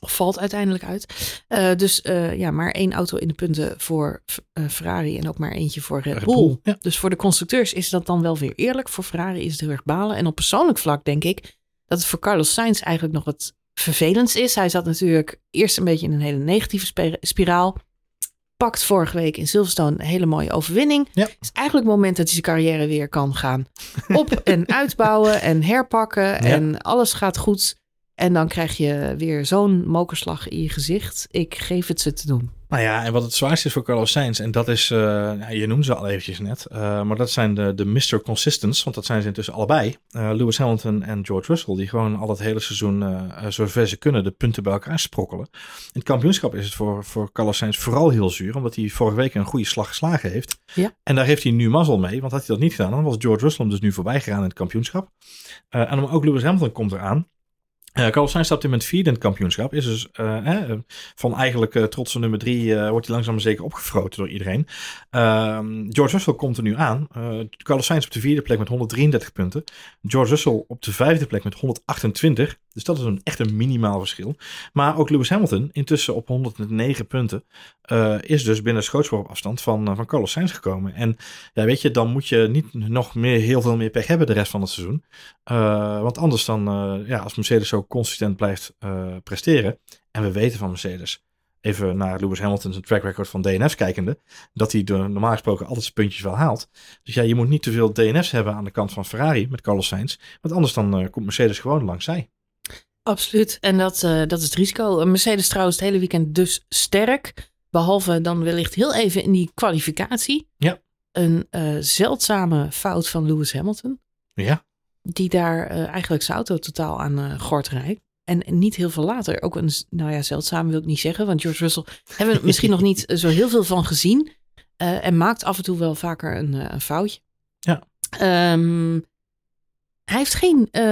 A: Of valt uiteindelijk uit. Eh, dus eh, ja, maar één auto in de punten voor eh, Ferrari en ook maar eentje voor Red
B: Red
A: Bull.
B: Bull, ja.
A: Dus voor de constructeurs is dat dan wel weer eerlijk. Voor Ferrari is het heel erg balen. En op persoonlijk vlak denk ik dat het voor Carlos Sainz eigenlijk nog wat vervelends is. Hij zat natuurlijk eerst een beetje in een hele negatieve spiraal. Pakt vorige week in Silverstone een hele mooie overwinning.
B: Ja.
A: Het is eigenlijk het moment dat hij zijn carrière weer kan gaan (laughs) op- en uitbouwen en herpakken. En alles gaat goed. En dan krijg je weer zo'n mokerslag in je gezicht. Ik geef het ze te doen.
B: Nou ja, en wat het zwaarste is voor Carlos Sainz, en dat is, eh, je noemde ze al eventjes net, eh, maar dat zijn de, de Mr. Consistence, want dat zijn ze intussen allebei. Eh, Lewis Hamilton en George Russell, die gewoon al het hele seizoen, zover ze kunnen, de punten bij elkaar sprokkelen. In het kampioenschap is het voor, voor Carlos Sainz vooral heel zuur, omdat hij vorige week een goede slag geslagen heeft.
A: Ja.
B: En daar heeft hij nu mazzel mee, want had hij dat niet gedaan, dan was George Russell hem dus nu voorbij gegaan in het kampioenschap. En ook Lewis Hamilton komt eraan. Eh Carlos Sainz stapt in met vierde in het kampioenschap. Is dus eh, eh, van eigenlijk eh, trotse nummer drie wordt hij langzaam maar zeker opgefroten door iedereen. Ehm, George Russell komt er nu aan. Carlos Sainz op de vierde plek met 133 punten. George Russell op de vijfde plek met 128. Dus dat is een echt een minimaal verschil. Maar ook Lewis Hamilton, intussen op 109 punten, is dus binnen schootsworpafstand van, eh, van Carlos Sainz gekomen. En ja, weet je, dan moet je niet nog meer, heel veel meer pech hebben de rest van het seizoen. Want anders dan, ja, als Mercedes zo consistent blijft eh, presteren. En we weten van Mercedes, even naar Lewis Hamilton's track record van DNF's kijkende, dat hij de, normaal gesproken altijd zijn puntjes wel haalt. Dus ja, je moet niet te veel DNF's hebben aan de kant van Ferrari met Carlos Sainz. Want anders dan eh, komt Mercedes gewoon langs zij.
A: Absoluut. En dat, eh, dat is het risico. Mercedes trouwens het hele weekend dus sterk. Behalve dan wellicht heel even in die kwalificatie.
B: Ja.
A: Een zeldzame fout van Lewis Hamilton.
B: Ja,
A: Die daar eh, eigenlijk zijn auto totaal aan eh gort rijdt. En niet heel veel later. Ook een, nou ja, zeldzaam wil ik niet zeggen. Want George Russell hebben we misschien nog niet zo heel veel van gezien. Eh, en maakt af en toe wel vaker een, eh, een foutje.
B: Ja.
A: Ehm, hij heeft geen eh,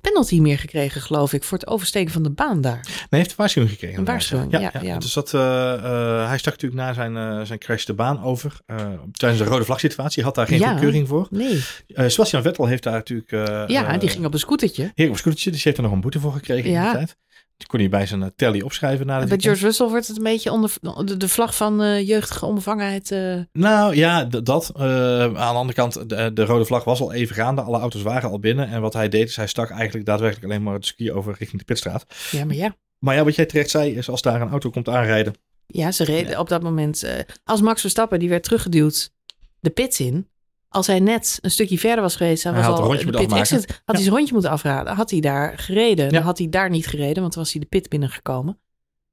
A: penalty meer gekregen, geloof ik, voor het oversteken van de baan daar.
B: Nee, hij heeft een waarschuwing gekregen.
A: Een waarschuwing, ja, ja.
B: Dus dat, eh, eh, hij stak natuurlijk na zijn, zijn crash de baan over. eh, tijdens de rode vlag situatie. Had daar geen
A: Ja.
B: goedkeuring voor.
A: Nee.
B: Eh Sebastian Vettel heeft daar natuurlijk... eh,
A: Ja, die ging op een scootertje.
B: Heer op scootertje, dus die heeft er nog een boete voor gekregen in die tijd. Die kon hij bij zijn eh, tally opschrijven na
A: Bij George Russell wordt het een beetje onder de, de vlag van eh, jeugdige onbevangenheid. eh,
B: Nou ja, dat. Aan de andere kant, de, de rode vlag was al even gaande. Alle auto's waren al binnen. En wat hij deed, is hij stak eigenlijk daadwerkelijk alleen maar het ski over richting de pitstraat.
A: ja, maar ja.
B: Maar ja, wat jij terecht zei, is als daar een auto komt aanrijden.
A: Ja, ze reden op dat moment. als Max Verstappen, die werd teruggeduwd de pits in. Als hij net een stukje verder was geweest, hij
B: Hij
A: was
B: had
A: al de pit exit, had hij zijn rondje moeten afraden. Had hij daar gereden. Dan had hij daar niet gereden, want dan was hij de pit binnengekomen.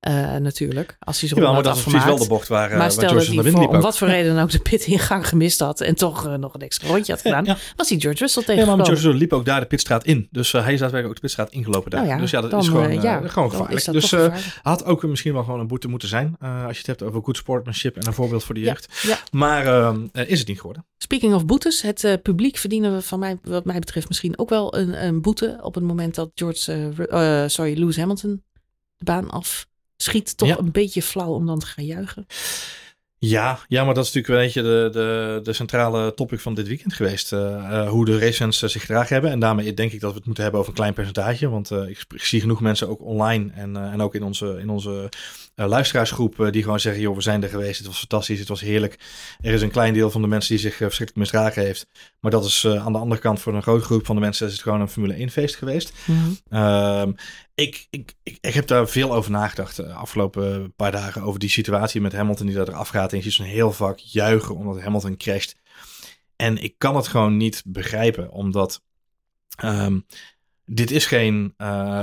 A: Eh, natuurlijk, als hij
B: Jawel,
A: ronde
B: maar dat is precies wel de bocht waar, eh,
A: maar stel dat hij voor, om wat voor reden dan ook de pitingang gemist had en toch eh, nog een extra rondje had gedaan,
B: Ja.
A: was hij George Russell
B: Ja, maar. George Russell liep ook daar de pitstraat in. Dus hij is daadwerkelijk ook de pitstraat ingelopen daar.
A: Nou ja,
B: dus ja, dat
A: dan,
B: is gewoon,
A: ja,
B: gewoon gevaarlijk. Dus
A: gevaarlijk.
B: had ook misschien wel gewoon een boete moeten zijn. als je het hebt over good sportsmanship en een voorbeeld voor de
A: Ja,
B: jeugd.
A: ja.
B: Maar ehm, eh, is het niet geworden.
A: Speaking of boetes, het publiek verdienen we van mij, wat mij betreft misschien ook wel een, een boete op het moment dat George, sorry, Lewis Hamilton de baan af schiet. Toch
B: Ja.
A: een beetje flauw om dan te gaan juichen.
B: Ja, ja, maar dat is natuurlijk een beetje de, de, de centrale topic van dit weekend geweest. Eh, eh, hoe de racefans eh, zich gedragen hebben. En daarmee denk ik dat we het moeten hebben over een klein percentage. Want ik, zie genoeg mensen ook online en, en ook in onze, in onze eh, luisteraarsgroep... eh, die gewoon zeggen, joh, we zijn er geweest. Het was fantastisch, het was heerlijk. Er is een klein deel van de mensen die zich eh, verschrikkelijk misdragen heeft. Maar dat is aan de andere kant voor een grote groep van de mensen... is het gewoon een Formule 1 feest geweest. Ehm, ik, ik, ik, ik heb daar veel over nagedacht de afgelopen paar dagen. Over die situatie met Hamilton die daar eraf gaat. En je ziet zo'n heel vaak juichen omdat Hamilton crasht. En ik kan het gewoon niet begrijpen. Omdat ehm, dit is geen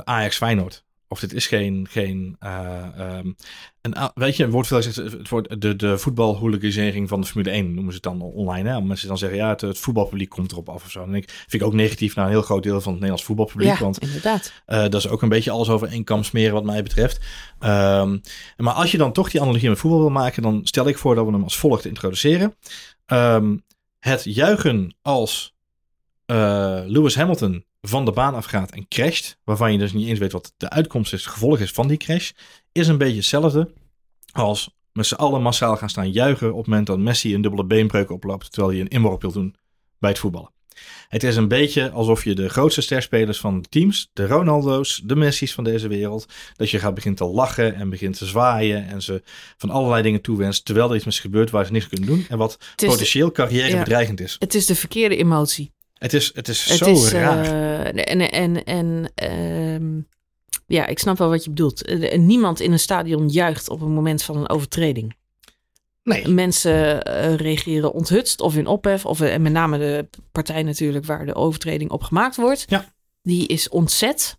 B: Ajax Feyenoord. Of dit is geen, geen ehm, een, weet je, wordt veel gezegd, het wordt de, de voetbalhooliganisering van de Formule 1 noemen ze het dan online. Hè? Omdat mensen dan zeggen, ja, het, het voetbalpubliek komt erop af of zo. En ik vind ik ook negatief naar een heel groot deel van het Nederlands voetbalpubliek.
A: Ja,
B: Want
A: inderdaad.
B: eh, dat is ook een beetje alles over één kam smeren wat mij betreft. Ehm, maar als je dan toch die analogie met voetbal wil maken, dan stel ik voor dat we hem als volgt introduceren. Ehm, het juichen als eh, Lewis Hamilton van de baan afgaat en crasht, waarvan je dus niet eens weet wat de uitkomst is, het gevolg is van die crash, is een beetje hetzelfde als met z'n allen massaal gaan staan juichen op het moment dat Messi een dubbele beenbreuk oploopt, terwijl hij een inworp wil doen bij het voetballen. Het is een beetje alsof je de grootste sterspelers van de teams, de Ronaldo's, de Messi's van deze wereld, dat je gaat begint te lachen en begint te zwaaien en ze van allerlei dingen toewenst, terwijl er iets met ze gebeurt waar ze niks kunnen doen en wat potentieel carrièrebedreigend is.
A: Het is de verkeerde emotie.
B: Het is, het is
A: Het
B: zo
A: is,
B: raar.
A: eh, en en, en ehm, ja, ik snap wel wat je bedoelt. Eh, Niemand in een stadion juicht op het moment van een overtreding.
B: nee,
A: Mensen eh, reageren onthutst of in ophef. Of, en met name de partij natuurlijk waar de overtreding op gemaakt wordt.
B: Ja.
A: Die is ontzet.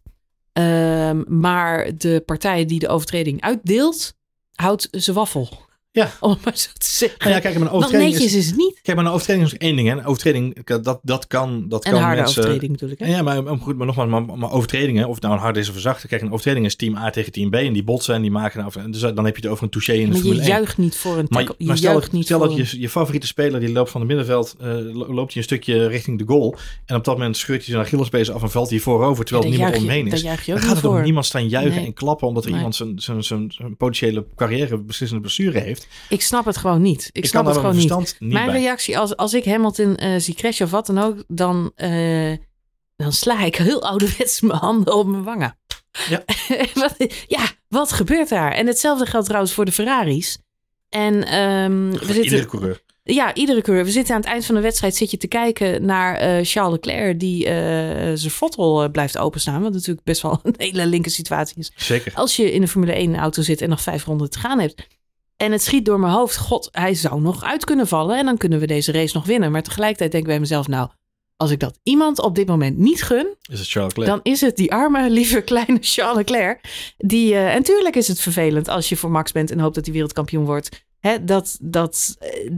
A: Ehm, maar de partij die de overtreding uitdeelt, houdt zijn waffel.
B: Ja.
A: Om maar zo te zeggen.
B: Nou ja, kijk,
A: Nog
B: overtreding
A: netjes
B: is,
A: is het niet.
B: kijk, maar een overtreding is één ding. Hè. Een overtreding, dat, dat kan, dat
A: En
B: kan
A: harde
B: mensen...
A: overtreding natuurlijk. Hè?
B: Ja, maar, goed, maar nogmaals, maar, maar overtredingen, of het nou een harde is of een zachte. Kijk, een overtreding is team A tegen team B en die botsen en die maken... Nou, dus dan heb je het over een touché in de
A: maar
B: Formule
A: je
B: 1.
A: juicht niet voor een tackle.
B: maar
A: je
B: stel,
A: juicht niet
B: stel dat je, je favoriete speler die loopt van het middenveld, eh, lo- loopt hij een stukje richting de goal. En op dat moment scheurt hij zijn Achillespees af en valt hij voorover, terwijl
A: Ja,
B: er niemand omheen is. Dan gaat er
A: voor.
B: niemand staan juichen
A: Nee.
B: en klappen omdat er
A: Nee.
B: iemand zijn, zijn, zijn, zijn potentiële carrière beslissende blessure heeft.
A: Ik snap het gewoon niet. Ik,
B: Ik,
A: snap het gewoon niet. Mijn
B: bij.
A: reactie als, als ik Hamilton eh zie crashen of wat dan ook, dan, eh, dan sla ik heel ouderwets mijn handen op mijn wangen.
B: Ja. (laughs)
A: wat, ja, wat gebeurt daar? En hetzelfde geldt trouwens voor de Ferraris. En ehm, we zitten,
B: iedere coureur.
A: ja, iedere keer. We zitten aan het eind van de wedstrijd zit je te kijken naar eh, Charles Leclerc die zijn fottel eh, blijft openstaan. Wat natuurlijk best wel (laughs) een hele linker situatie is.
B: Zeker.
A: Als je in een Formule 1 auto zit en nog vijf ronden te gaan hebt. En het schiet door mijn hoofd. God, hij zou nog uit kunnen vallen. En dan kunnen we deze race nog winnen. Maar tegelijkertijd denk ik bij mezelf. Nou, als ik dat iemand op dit moment niet gun.
B: Is het Charles Leclerc.
A: Dan is het die arme, (laughs) lieve kleine Charles Leclerc. Die, eh, en tuurlijk is het vervelend als je voor Max bent en hoopt dat hij wereldkampioen wordt. Hè, dat, dat, eh,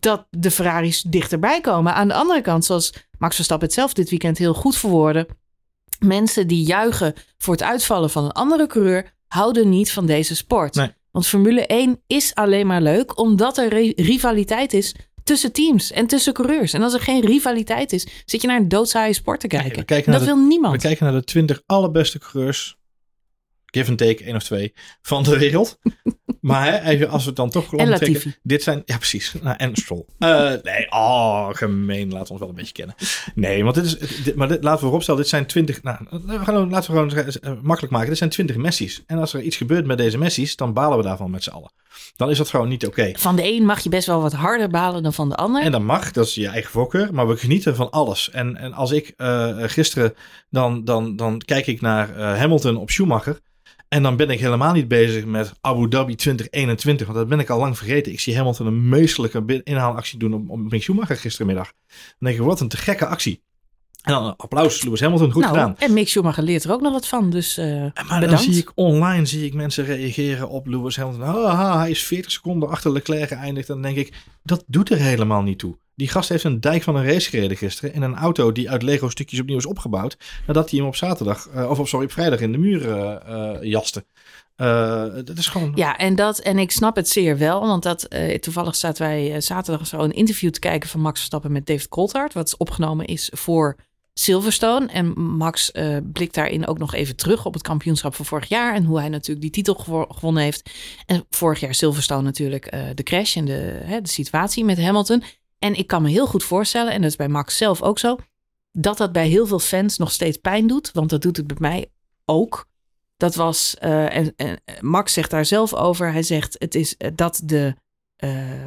A: dat de Ferraris dichterbij komen. Aan de andere kant, zoals Max Verstappen het zelf dit weekend heel goed verwoordde. Mensen die juichen voor het uitvallen van een andere coureur houden niet van deze sport.
B: Nee.
A: Want Formule 1 is alleen maar leuk omdat er ri- rivaliteit is tussen teams en tussen coureurs. En als er geen rivaliteit is, zit je naar een doodsaaie sport te kijken. dat wil niemand.
B: We kijken naar de 20 allerbeste coureurs. Give and take, één of twee, van de wereld. Maar hè, even als we het dan toch lang trekken. Dit zijn, ja precies. Nou, en Stroll. Eh, nee, oh, gemeen. Laten we ons wel een beetje kennen. Nee, want dit is, dit, maar dit, laten we vooropstellen, dit zijn 20, nou, we gaan, laten we gewoon eh, makkelijk maken. Dit zijn 20 Messi's. En als er iets gebeurt met deze Messi's, dan balen we daarvan met z'n allen. Dan is dat gewoon niet oké.
A: Van de een mag je best wel wat harder balen dan van de ander.
B: En dat mag, dat is je eigen voorkeur, maar we genieten van alles. En, en als ik eh, gisteren, dan, dan, dan kijk ik naar Hamilton op Schumacher. En dan ben ik helemaal niet bezig met Abu Dhabi 2021, want dat ben ik al lang vergeten. Ik zie Hamilton een meestelijke inhaalactie doen op, op Mick Schumacher gisterenmiddag. Dan denk ik, wat een te gekke actie. En dan applaus, Lewis Hamilton, goed
A: nou,
B: gedaan.
A: en Mick Schumacher leert er ook nog wat van. Dus eh,
B: Maar dan zie ik online zie ik mensen reageren op Lewis Hamilton. Haha, hij is 40 seconden achter Leclerc geëindigd. Dan denk ik, dat doet er helemaal niet toe. Die gast heeft een dijk van een race gereden gisteren. In een auto die uit Lego stukjes opnieuw is opgebouwd. Nadat hij hem op zaterdag, eh, of op, sorry, op vrijdag in de muur eh, eh, jaste. Dat is gewoon...
A: Ja, en, dat, en ik snap het zeer wel. Want dat, toevallig zaten wij zaterdag zo een interview te kijken van Max Verstappen met David Coulthard. Wat opgenomen is voor Silverstone. En Max eh, blikt daarin ook nog even terug op het kampioenschap van vorig jaar. En hoe hij natuurlijk die titel gewo- gewonnen heeft. En vorig jaar Silverstone natuurlijk de crash en de, hè, de situatie met Hamilton. En ik kan me heel goed voorstellen, en dat is bij Max zelf ook zo, dat dat bij heel veel fans nog steeds pijn doet. Want dat doet het bij mij ook. Dat was, eh, en, en Max zegt daar zelf over. Hij zegt het is eh, dat de eh,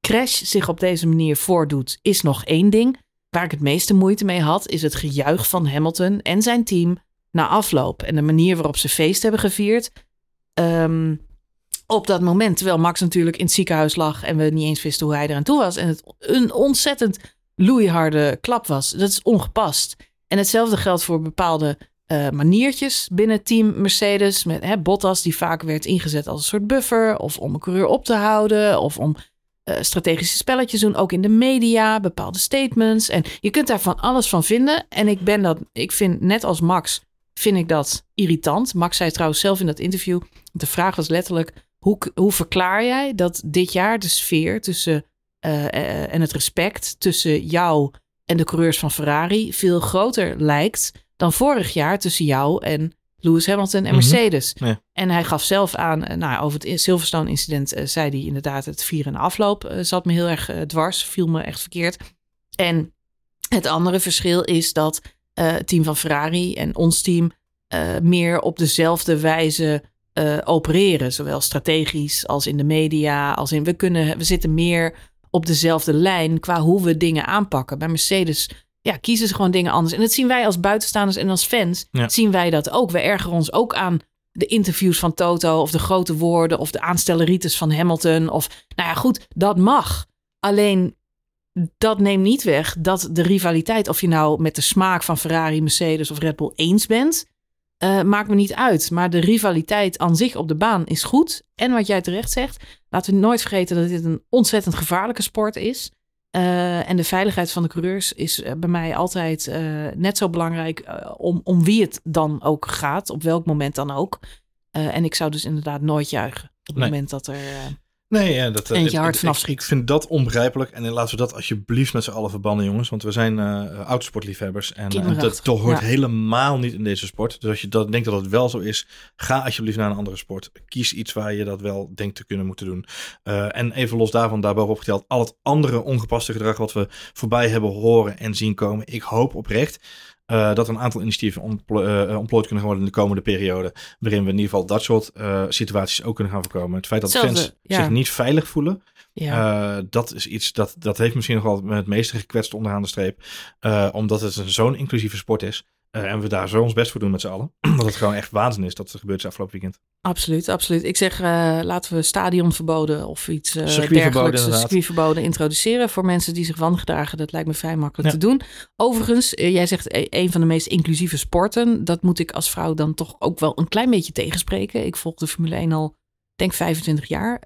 A: crash zich op deze manier voordoet, is nog één ding. Waar ik het meeste moeite mee had, is het gejuich van Hamilton en zijn team na afloop. En de manier waarop ze feest hebben gevierd. Ehm, op dat moment, terwijl Max natuurlijk in het ziekenhuis lag en we niet eens wisten hoe hij eraan toe was. En het een ontzettend loeiharde klap was. Dat is ongepast. En hetzelfde geldt voor bepaalde eh, maniertjes binnen team Mercedes. Met hè, Bottas, die vaak werd ingezet als een soort buffer. Of om een coureur op te houden. Of om eh, strategische spelletjes doen. Ook in de media, bepaalde statements. En je kunt daar van alles van vinden. En ik ben dat, ik vind net als Max, vind ik dat irritant. Max zei trouwens zelf in dat interview. De vraag was letterlijk: hoe, hoe verklaar jij dat dit jaar de sfeer tussen eh, eh, en het respect tussen jou en de coureurs van Ferrari veel groter lijkt dan vorig jaar tussen jou en Lewis Hamilton en
B: Mhm.
A: Mercedes.
B: Ja.
A: En hij gaf zelf aan, eh, nou, over het Silverstone incident eh, zei hij inderdaad het vieren en afloop zat me heel erg dwars, viel me echt verkeerd. En Het andere verschil is dat het team van Ferrari en ons team meer op dezelfde wijze eh, opereren. Zowel strategisch als in de media. Als in, we, kunnen, we zitten meer op dezelfde lijn qua hoe we dingen aanpakken. Bij Mercedes ja, kiezen ze gewoon dingen anders. En dat zien wij als buitenstaanders en als fans.
B: Ja.
A: Zien wij dat ook. We ergeren ons ook aan de interviews van Toto. Of de grote woorden. Of de aanstelleritis van Hamilton. Of nou ja, goed, dat mag. Alleen dat neemt niet weg dat de rivaliteit, of je nou met de smaak van Ferrari, Mercedes of Red Bull eens bent, eh, maakt me niet uit. Maar de rivaliteit aan zich op de baan is goed. En wat jij terecht zegt, laten we nooit vergeten dat dit een ontzettend gevaarlijke sport is. Eh, en de veiligheid van de coureurs is eh, bij mij altijd net zo belangrijk om, om wie het dan ook gaat, op welk moment dan ook. En ik zou dus inderdaad nooit juichen op het
B: Nee.
A: moment dat er. Eh,
B: Nee, ja, dat, eh, ik-
A: vanaf schiet.
B: vind dat onbegrijpelijk. En laten we dat alsjeblieft met z'n allen verbannen, jongens. Want we zijn eh autosportliefhebbers. En, dat, hoort
A: ja.
B: helemaal niet in deze sport. Dus als je dat, denkt dat het wel zo is, ga alsjeblieft naar een andere sport. Kies iets waar je dat wel denkt te kunnen moeten doen. Eh, en even los daarvan, daarbovenop geteld, al het andere ongepaste gedrag wat we voorbij hebben horen en zien komen. Ik hoop oprecht eh, dat een aantal initiatieven ontplo- eh, ontplooid kunnen worden in de komende periode. Waarin we in ieder geval dat soort eh, situaties ook kunnen gaan voorkomen. Het feit dat fans
A: ja.
B: zich niet veilig voelen.
A: ja.
B: Eh, dat is iets dat, dat heeft misschien nog wel het meeste gekwetst onderaan de streep. Eh, omdat het een zo'n inclusieve sport is. Eh, en we daar zo ons best voor doen met z'n allen. (clears throat) dat het gewoon echt waanzin is dat er gebeurd is afgelopen weekend.
A: Absoluut, absoluut. Ik zeg, eh, laten we stadionverboden of iets
B: Circuitverboden,
A: dergelijks, circuitverboden introduceren voor mensen die zich wangedragen. Dat lijkt me vrij makkelijk
B: Ja.
A: te doen. Overigens, jij zegt een van de meest inclusieve sporten. Dat moet ik als vrouw dan toch ook wel een klein beetje tegenspreken. Ik volg de Formule 1 al, denk 25 jaar.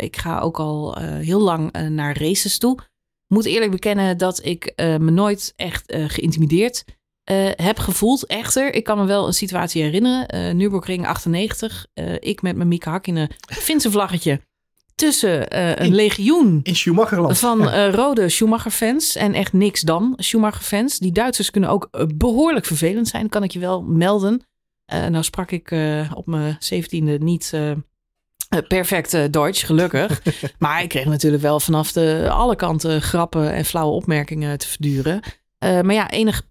A: Ik ga ook al heel lang naar races toe. Moet eerlijk bekennen dat ik me nooit echt geïntimideerd eh, heb gevoeld. Echter, ik kan me wel een situatie herinneren. eh Nürburgring 98. eh, ik met mijn Mieke Hakkinen. Finse vlaggetje. Tussen een
B: In-
A: legioen
B: In Schumacherland.
A: van rode Schumacher-fans. En echt niks dan Schumacher-fans. Die Duitsers kunnen ook eh, behoorlijk vervelend zijn. Kan ik je wel melden. Nou sprak ik op mijn zeventiende niet... Perfect Duits, gelukkig. (laughs) maar ik kreeg natuurlijk wel vanaf de, alle kanten grappen en flauwe opmerkingen te verduren. Maar ja, enig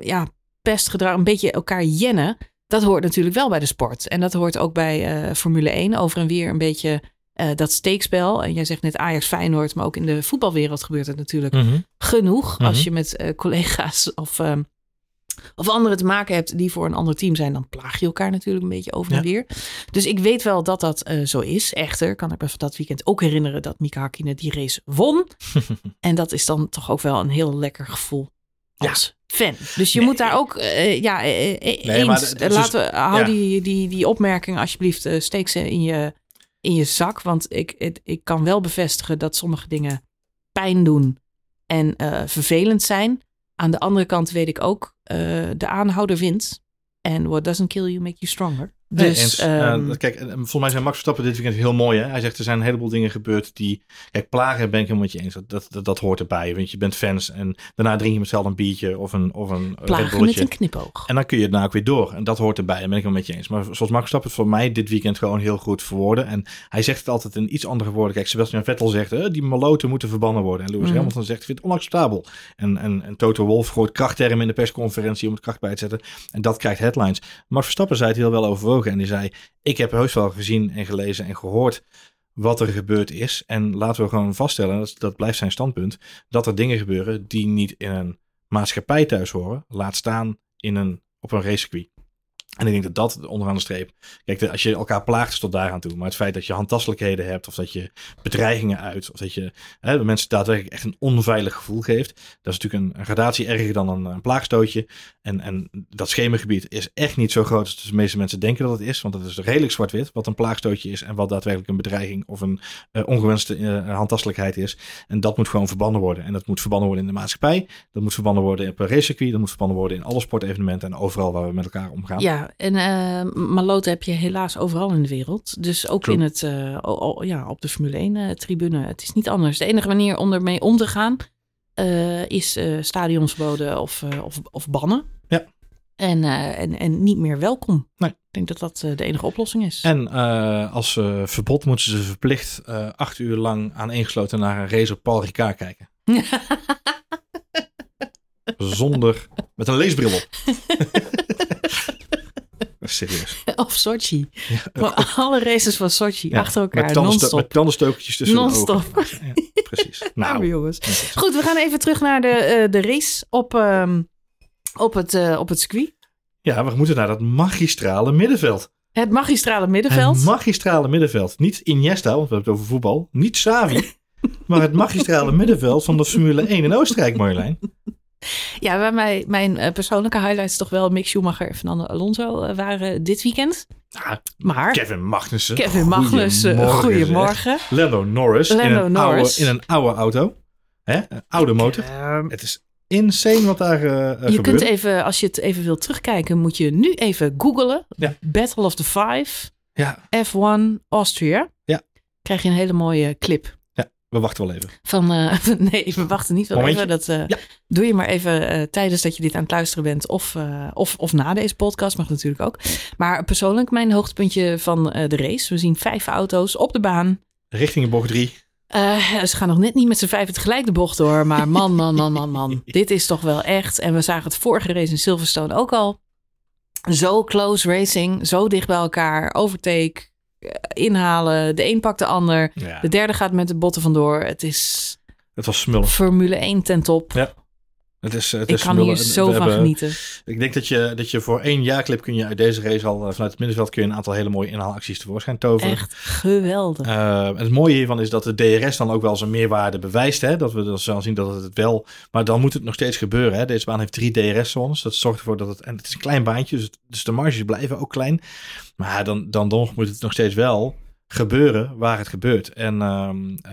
A: ja, pestgedrag, een beetje elkaar jennen, dat hoort natuurlijk wel bij de sport. En dat hoort ook bij eh, Formule 1 over en weer een beetje eh, dat steekspel. En jij zegt net Ajax Feyenoord, maar ook in de voetbalwereld gebeurt het natuurlijk
B: Mhm.
A: genoeg.
B: Mhm.
A: Als je met eh, collega's of, ehm, of anderen te maken hebt die voor een ander team zijn, dan plaag je elkaar natuurlijk een beetje over en
B: Ja.
A: weer. Dus ik weet wel dat dat zo is. Echter kan ik me van dat weekend ook herinneren dat Mika Hakkinen die race won. (laughs) en dat is dan toch ook wel een heel lekker gevoel als fan. Dus je
B: Nee.
A: moet daar ook, eh, ja, eh, eh,
B: Nee, maar
A: eens, eh,
B: is
A: laten we, hou
B: ja.
A: die, die, die opmerking alsjeblieft, eh, steek ze in je, in je zak. Want ik, het, ik kan wel bevestigen dat sommige dingen pijn doen en eh, vervelend zijn. Aan de andere kant weet ik ook, eh, de aanhouder wint. En what doesn't kill you make you stronger.
B: Nee,
A: Dus, ehm,
B: Eh, kijk, en volgens mij zijn Max Verstappen dit weekend heel mooi. Hè? Hij zegt er zijn een heleboel dingen gebeurd die... Kijk, plagen ben ik helemaal met je eens. Dat, dat, dat, hoort erbij. Want je bent fans en daarna drink je met z'n allen een biertje of een, of een
A: plagen met een knipoog.
B: En dan kun je het nou ook weer door. En dat hoort erbij. En ben ik wel met je eens. Maar zoals Max Verstappen het voor mij dit weekend gewoon heel goed verwoorden. En hij zegt het altijd in iets andere woorden. Kijk, Sebastian Vettel zegt, eh, die maloten moeten verbannen worden. En Lewis
A: Mhm.
B: Hamilton zegt, ik vind het onacceptabel. En, en, en Toto Wolff gooit krachttermen in de persconferentie om het kracht bij te zetten. En dat krijgt headlines. Max Verstappen zei het heel wel overwogen. En die zei, ik heb heus wel gezien en gelezen en gehoord wat er gebeurd is. En laten we gewoon vaststellen, dat, dat blijft zijn standpunt, dat er dingen gebeuren die niet in een maatschappij thuis horen. Laat staan in een, op een racecircuit. En ik denk dat dat onderaan de streep. Kijk, als je elkaar plaagt, is tot daaraan toe. Maar het feit dat je handtastelijkheden hebt, of dat je bedreigingen uit, of dat je hè, de mensen daadwerkelijk echt een onveilig gevoel geeft. Dat is natuurlijk een, gradatie erger dan een, plaagstootje. En, en dat schemergebied is echt niet zo groot als de meeste mensen denken dat het is. Want het is redelijk zwart-wit wat een plaagstootje is en wat daadwerkelijk een bedreiging of een eh, ongewenste eh, handtastelijkheid is. En dat moet gewoon verbannen worden. En dat moet verbannen worden in de maatschappij. Dat moet verbannen worden op een racecircuit. Dat moet verbannen worden in alle sportevenementen en overal waar we met elkaar omgaan.
A: Ja, en eh maloten heb je helaas overal in de wereld. Dus ook
B: True.
A: in het, eh, o- o- ja, op de Formule 1 eh, tribune. Het is niet anders. De enige manier om ermee om te gaan is eh stadionsverboden of, of, of bannen.
B: Ja.
A: En, en, en niet meer welkom.
B: Nee.
A: Ik denk dat dat de enige oplossing is.
B: En als verbod moeten ze verplicht acht uur lang aaneengesloten naar een race op Paul Ricard kijken. (laughs) Zonder, met een leesbril op. (laughs) Serieus. (laughs)
A: Of Sochi.
B: Ja,
A: Gewoon alle races van Sochi
B: ja,
A: achter elkaar,
B: met, tandensto-
A: non-stop.
B: met tandenstokertjes tussen
A: Non-stop.
B: de ogen. Ja, (laughs) precies. Nou,
A: jongens. Goed, we gaan even terug naar de, eh, de race op, ehm, op, het, eh, op het circuit.
B: ja, we moeten naar dat magistrale middenveld.
A: Het magistrale middenveld.
B: Het magistrale middenveld. Niet Iniesta, want we hebben het over voetbal. Niet Xavi. (laughs) maar het magistrale middenveld van de Formule 1 in Oostenrijk, Marjolein.
A: Ja, waar mij, mijn eh, persoonlijke highlights toch wel Mick Schumacher en Fernando Alonso eh, waren dit weekend.
B: Ah,
A: Maar
B: Kevin Magnussen.
A: Kevin Magnussen,
B: Goedemorgen,
A: goedemorgen.
B: Lando Norris. in,
A: Lando
B: een
A: Norris.
B: Oude, in een oude auto. Hè? Een oude motor.
A: Ehm,
B: Het is insane wat daar eh
A: je
B: gebeurt.
A: kunt even, als je het even wilt terugkijken, moet je nu even googlen.
B: Ja.
A: Battle of the Five,
B: Ja,
A: F1 Austria.
B: Ja.
A: Krijg je een hele mooie clip.
B: We wachten wel even.
A: Van, eh, (laughs) nee, we wachten niet wel
B: Momentje.
A: even. Dat eh,
B: Ja.
A: doe je maar even eh, tijdens dat je dit aan het luisteren bent. Of, of, of na deze podcast, mag natuurlijk ook. Maar persoonlijk mijn hoogtepuntje van de race. We zien vijf auto's op de baan.
B: Richting bocht 3.
A: Eh, ze gaan nog net niet met z'n vijven tegelijk de bocht door. Maar man, man, man, man, man. (laughs) Dit is toch wel echt. En we zagen het vorige race in Silverstone ook al. Zo close racing. Zo dicht bij elkaar. Overtake. Eh, Inhalen. De een pakt de ander.
B: Ja,
A: De derde gaat met de botten vandoor. Het is
B: het was smullen.
A: Formule 1 ten top.
B: Ja, Het is, het
A: Ik
B: is
A: kan hier zo van
B: hebben-
A: genieten.
B: Ik denk dat je, dat je voor één jaarclip kun je uit deze race al eh, vanuit het middenveld kun je een aantal hele mooie inhaalacties tevoorschijn toveren.
A: Echt geweldig.
B: Eh, het mooie hiervan is dat de DRS dan ook wel zijn meerwaarde bewijst. Hè? Dat we dan zullen zien dat het wel. Maar dan moet het nog steeds gebeuren. Hè? Deze baan heeft drie DRS-zones. Dat zorgt ervoor dat het. En het is een klein baantje, dus, dus de marges blijven ook klein. Maar dan, dan, dan moet het nog steeds wel gebeuren waar het gebeurt. En ehm, eh,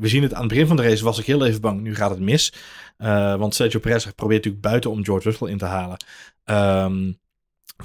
B: we zien het aan het begin van de race was ik heel even bang. Nu gaat het mis. Eh, want Sergio Perez probeert natuurlijk buiten om George Russell in te halen. Ehm,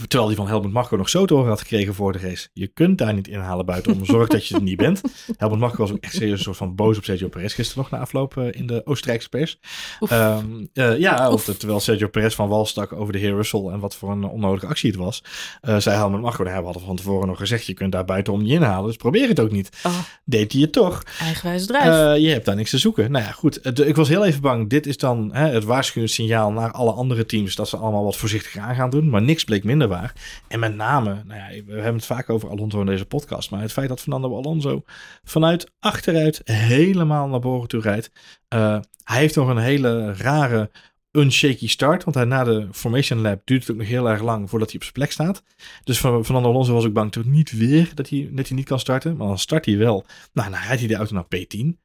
B: terwijl hij van Helmut Marko nog zo te horen had gekregen voor de race. Je kunt daar niet inhalen buitenom. Zorg dat je er niet bent. (laughs) Helmut Marko was ook echt serieus een soort van boos op Sergio Perez gisteren nog na afloop eh, in de Oostenrijkse pers. Ehm, eh, ja, want terwijl Sergio Perez van wal stak over de heer Russell en wat voor een onnodige actie het was, eh, zei Helmut Marko, nou, we hadden van tevoren nog gezegd, je kunt daar buitenom niet inhalen, dus probeer het ook niet.
A: Oh,
B: Deed hij het toch?
A: eigenwijze drijf.
B: Je hebt daar niks te zoeken. Nou ja, goed. Ik was heel even bang. Dit is dan hè, het waarschuwingssignaal naar alle andere teams dat ze allemaal wat voorzichtiger aan gaan doen. Maar niks bleek minder waar. En met name, nou ja, we hebben het vaak over Alonso in deze podcast. Maar het feit dat Fernando Alonso vanuit achteruit helemaal naar boven toe rijdt. Eh, hij heeft nog een hele rare unshaky start. Want hij na de formation lap duurt het ook nog heel erg lang voordat hij op zijn plek staat. Dus van Fernando Alonso was ik bang toch niet weer dat hij, dat hij niet kan starten. Maar dan start hij wel. Nou, dan rijdt hij de auto naar P10.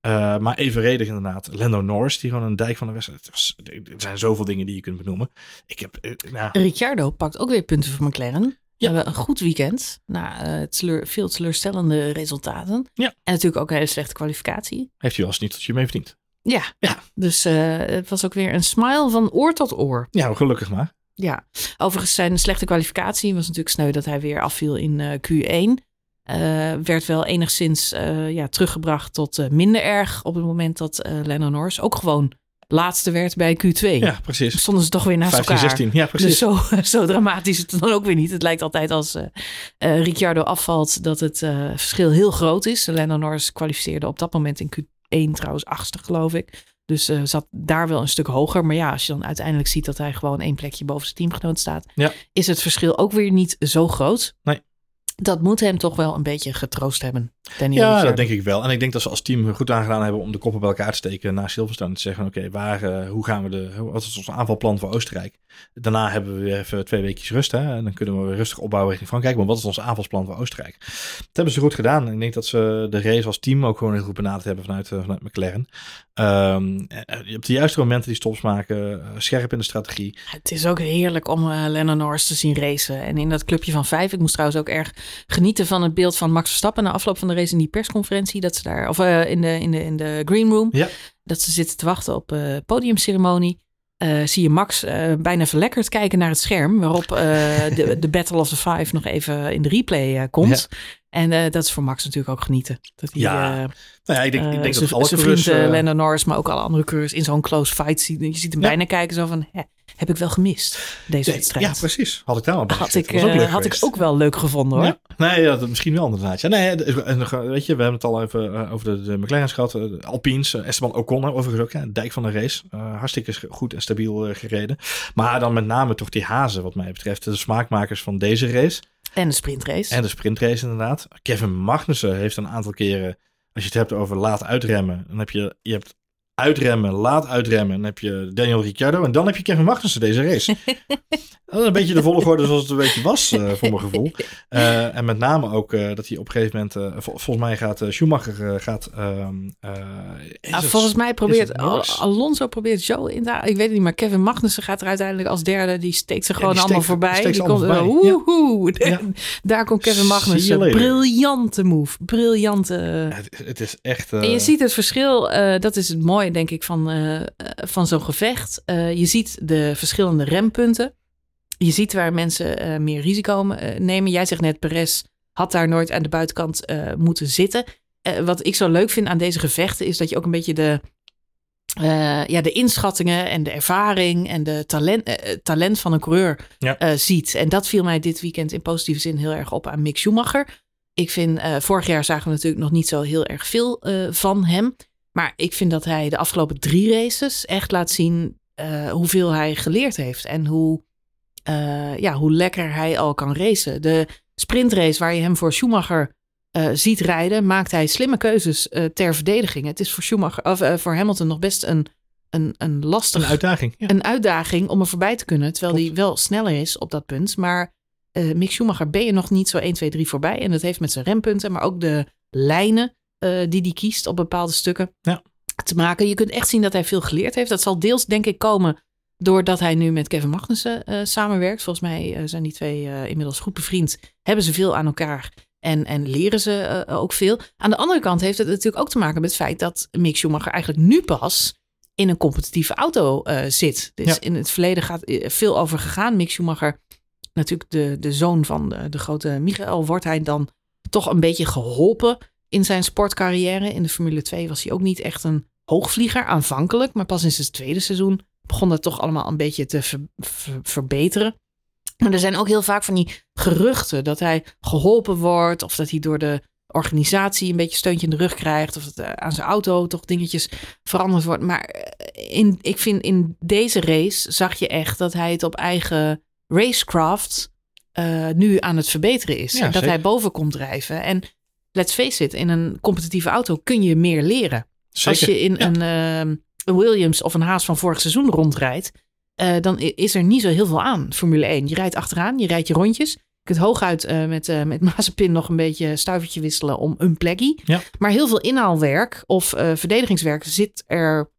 B: Eh, maar evenredig inderdaad. Lando Norris, die gewoon een dijk van de wedstrijd. Er zijn zoveel dingen die je kunt benoemen. Ik heb, eh, nou,
A: Ricciardo pakt ook weer punten voor McLaren.
B: Ja.
A: We hebben een goed weekend. Na eh, teleur, veel teleurstellende resultaten.
B: Ja.
A: En natuurlijk ook een hele slechte kwalificatie.
B: heeft hij wel eens niet tot je mee verdient.
A: Ja.
B: Ja.
A: Dus het was ook weer een smile van oor tot oor.
B: Ja, gelukkig maar.
A: Ja. Overigens zijn slechte kwalificatie was natuurlijk sneu dat hij weer afviel in eh, Q1. Eh, werd wel enigszins eh, ja, teruggebracht tot eh, minder erg op het moment dat Lando Norris ook gewoon laatste werd bij Q2.
B: Ja, precies.
A: Stonden ze toch weer naast
B: 15,
A: elkaar.
B: 16. Ja, precies.
A: Dus zo, (laughs) zo dramatisch is het dan ook weer niet. Het lijkt altijd als eh, Ricciardo afvalt dat het verschil heel groot is. Lando Norris kwalificeerde op dat moment in Q1 trouwens achtste geloof ik. Dus zat daar wel een stuk hoger. Maar ja, als je dan uiteindelijk ziet dat hij gewoon één plekje boven zijn teamgenoot staat.
B: Ja.
A: Is het verschil ook weer niet zo groot.
B: Nee.
A: Dat moet hem toch wel een beetje getroost hebben. Daniel
B: Ja, dat denk ik wel. En ik denk dat ze als team goed aangedaan hebben om de koppen bij elkaar te steken na Silverstone. Te zeggen, oké, waar, eh, hoe gaan we de, wat is ons aanvalplan voor Oostenrijk? Daarna hebben we weer even twee weekjes rust. Hè? En dan kunnen we weer rustig opbouwen richting Frankrijk. Maar wat is ons aanvalsplan voor Oostenrijk? Dat hebben ze goed gedaan. Ik denk dat ze de race als team ook gewoon heel goed benaderd hebben vanuit, eh, vanuit McLaren. Eh, op de juiste momenten die stops maken, eh, scherp in de strategie.
A: Het is ook heerlijk om uh, Lennon Norris te zien racen. En in dat clubje van vijf, ik moest trouwens ook erg genieten van het beeld van Max Verstappen na afloop van de race in die persconferentie. Dat ze daar, of uh, in, de, in, de, in de green room,
B: Ja.
A: dat ze zitten te wachten op uh, podiumceremonie. Uh, zie je Max uh, bijna verlekkerd kijken naar het scherm, waarop uh, de, de Battle of the Five nog even in de replay komt. Ja. En uh, dat is voor Max natuurlijk ook genieten. Dat hij,
B: ja. nou ja, ik denk, ik denk dat alle
A: Zijn vriend Lennon Norris, maar ook alle andere coureurs in zo'n close fight ziet. Je ziet hem ja. bijna kijken zo van, hè, heb ik wel gemist deze wedstrijd.
B: Ja, precies. Had ik daar maar bij
A: had ik, uh, had ik ook wel leuk gevonden hoor.
B: Ja. Nee, ja, dat, misschien wel inderdaad. Ja, nee, weet je, we hebben het al even uh, over de, de McLaren's gehad. Alpines, Esteban Ocon overigens ook. Ja, dijk van de race. hartstikke goed en stabiel gereden. Maar dan met name toch die hazen wat mij betreft. De smaakmakers van deze race.
A: En de sprintrace.
B: En de sprintrace inderdaad. Kevin Magnussen heeft een aantal keren... Als je het hebt over laat uitremmen, dan heb je, je hebt uitremmen, laat uitremmen. Dan heb je Daniel Ricciardo en dan heb je Kevin Magnussen deze race. (laughs) een beetje de volgorde zoals het een beetje was, uh, voor mijn gevoel. Uh, (laughs) en met name ook uh, dat hij op een gegeven moment, vol volgens mij gaat Schumacher gaat...
A: Ehm, ja, volgens mij probeert Alonso probeert zo in te Ik weet het niet, maar Kevin Magnussen gaat er uiteindelijk als derde. Die steekt ze gewoon allemaal voorbij. Die komt, woehoe, (laughs) ja. Daar komt Kevin Magnussen. Briljante move. Briljante...
B: Het, het, is echt...
A: En je ziet het verschil, dat is het mooie denk ik, van, uh, van zo'n gevecht. Uh, je ziet de verschillende rempunten. Je ziet waar mensen uh, meer risico nemen. Jij zegt net, Perez had daar nooit aan de buitenkant moeten zitten. wat ik zo leuk vind aan deze gevechten is dat je ook een beetje de, ja, de inschattingen en de ervaring en de talent, talent van een coureur ja. ziet. En dat viel mij dit weekend in positieve zin heel erg op aan Mick Schumacher. Ik vind, vorig jaar zagen we natuurlijk nog niet zo heel erg veel van hem. Maar ik vind dat hij de afgelopen drie races echt laat zien uh, hoeveel hij geleerd heeft. En hoe, uh, ja, hoe lekker hij al kan racen. De sprintrace waar je hem voor Schumacher uh, ziet rijden, maakt hij slimme keuzes ter verdediging. Het is voor, Schumacher, of, voor Hamilton nog best een, een, een lastige
B: een uitdaging, ja.
A: een uitdaging om er voorbij te kunnen. Terwijl hij wel sneller is op dat punt. Maar Mick Schumacher ben je nog niet zo 1, 2, 3 voorbij. En dat heeft met zijn rempunten, maar ook de lijnen uh, die hij kiest op bepaalde stukken ja. te maken. Je kunt echt zien dat hij veel geleerd heeft. Dat zal deels, denk ik, komen doordat hij nu met Kevin Magnussen uh, samenwerkt. Volgens mij uh, zijn die twee inmiddels goed bevriend. Hebben ze veel aan elkaar en, en leren ze ook veel. Aan de andere kant heeft het natuurlijk ook te maken met het feit dat Mick Schumacher eigenlijk nu pas in een competitieve auto zit. Dus ja. in het verleden gaat veel over gegaan. Mick Schumacher, natuurlijk de, de zoon van de, de grote Michael, wordt hij dan toch een beetje geholpen in zijn sportcarrière. In de Formule 2 was hij ook niet echt een hoogvlieger aanvankelijk. Maar pas in zijn tweede seizoen begon dat toch allemaal een beetje te verbeteren. Maar er zijn ook heel vaak van die geruchten dat hij geholpen wordt. Of dat hij door de organisatie een beetje steuntje in de rug krijgt. Of dat aan zijn auto toch dingetjes veranderd wordt. Maar eh, in, ik vind in deze race zag je echt dat hij het op eigen racecraft uh, nu aan het verbeteren is. en dat hij boven komt drijven. En let's face it, in een competitieve auto kun je meer leren. Als je in een, uh, Williams of een Haas van vorig seizoen rondrijdt, uh, dan is er niet zo heel veel aan Formule 1. Je rijdt achteraan, je rijdt je rondjes. Je kunt hooguit uh, met, uh, met (laughs) Mazepin nog een beetje stuivertje wisselen om een plekje. Ja. Maar heel veel inhaalwerk of verdedigingswerk zit er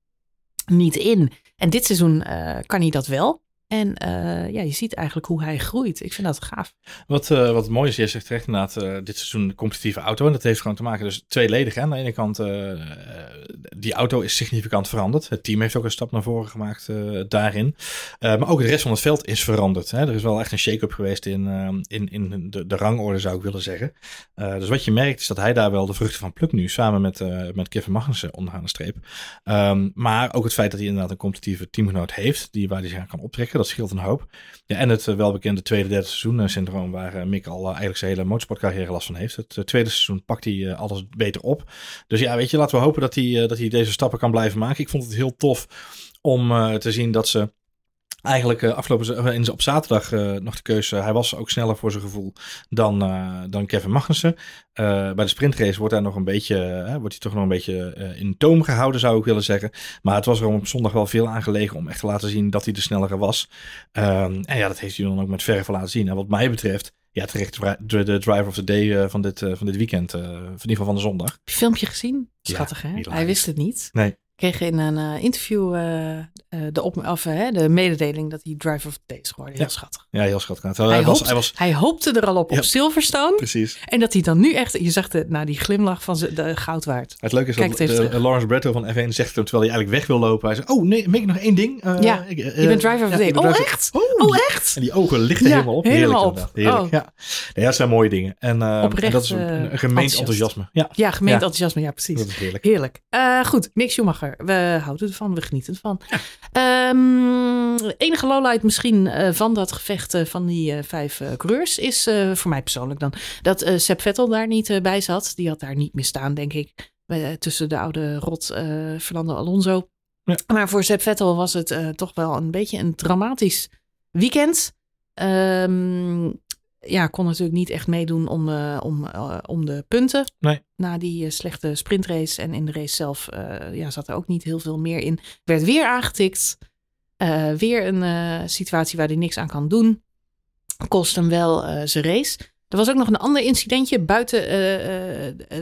A: niet in. En dit seizoen kan hij dat wel. En uh, ja, je ziet eigenlijk hoe hij groeit. Ik vind dat gaaf.
B: Wat, uh, wat mooi is, je zegt terecht inderdaad, uh, dit seizoen een competitieve auto. En dat heeft gewoon te maken, dus tweeledig. Hè? Aan de ene kant, die auto is significant veranderd. Het team heeft ook een stap naar voren gemaakt daarin. maar ook de rest van het veld is veranderd. Hè? Er is wel echt een shake-up geweest in, in, in de, de rangorde, zou ik willen zeggen. dus wat je merkt, is dat hij daar wel de vruchten van plukt nu. Samen met, met Kevin Magnussen onderaan de streep. Um, maar ook het feit dat hij inderdaad een competitieve teamgenoot heeft, die, waar hij zich aan kan optrekken dat scheelt een hoop. Ja, en het uh, welbekende tweede, derde seizoen uh, syndroom, waar uh, Mick al eigenlijk zijn hele motorsportcarrière last van heeft. Het tweede seizoen pakt hij alles beter op. Dus ja, weet je, laten we hopen dat hij, dat hij deze stappen kan blijven maken. Ik vond het heel tof om te zien dat ze eigenlijk uh, afgelopen in, op zaterdag uh, nog de keuze. Hij was ook sneller voor zijn gevoel dan, dan Kevin Magnussen. bij de sprintrace wordt hij nog een beetje, wordt hij toch nog een beetje in toom gehouden, zou ik willen zeggen. Maar het was er op zondag wel veel aangelegen om echt te laten zien dat hij de snellere was. Um, en ja, dat heeft hij dan ook met verve laten zien. En wat mij betreft, ja, terecht de, de driver of the day van, dit, van dit weekend. in ieder geval van de zondag.
A: Heb je filmpje gezien? Schattig, hè? Hij wist het niet.
B: Nee
A: kreeg in een uh, interview uh, uh, de, op, of, de mededeling dat hij driver of the day is geworden. Heel
B: ja.
A: schattig.
B: Ja, heel schattig.
A: Hij, hij, was, hij, was... hij hoopte er al op ja. op Silverstone.
B: Precies.
A: En dat hij dan nu echt, je zag het, nou, die glimlach van de goud waard.
B: Het leuke is Kijk dat de, Lawrence Bretto van F1 zegt hem, terwijl hij eigenlijk weg wil lopen. Hij zegt, oh nee, ik nog één ding.
A: ja, ik, je bent driver of the day. Oh, echt? Oh, oh, echt?
B: En die ogen lichten helemaal op.
A: Helemaal op.
B: Heerlijk, oh. ja. Nee, dat zijn mooie dingen. En, Oprecht, en dat is een, een gemeend enthousiasme.
A: Ja, ja gemeend enthousiasme, ja precies.
B: Dat is heerlijk.
A: Heerlijk. goed, Mick Schumacher. We houden ervan, we genieten ervan. Ehm, enige lowlight misschien eh, van dat gevecht eh, van die eh, vijf coureurs is voor mij persoonlijk dan dat eh Seb Vettel daar niet bij zat. Die had daar niet meer staan, denk ik. tussen de oude rot Fernando Alonso.
B: Ja.
A: Maar voor Seb Vettel was het toch wel een beetje een dramatisch weekend. Ehm, ja, kon natuurlijk niet echt meedoen om, eh, om, eh, om de punten.
B: Nee.
A: Na die eh, slechte sprintrace en in de race zelf ja, zat er ook niet heel veel meer in. Werd weer aangetikt. Weer een situatie waar hij niks aan kan doen. Kost hem wel zijn race. Er was ook nog een ander incidentje buiten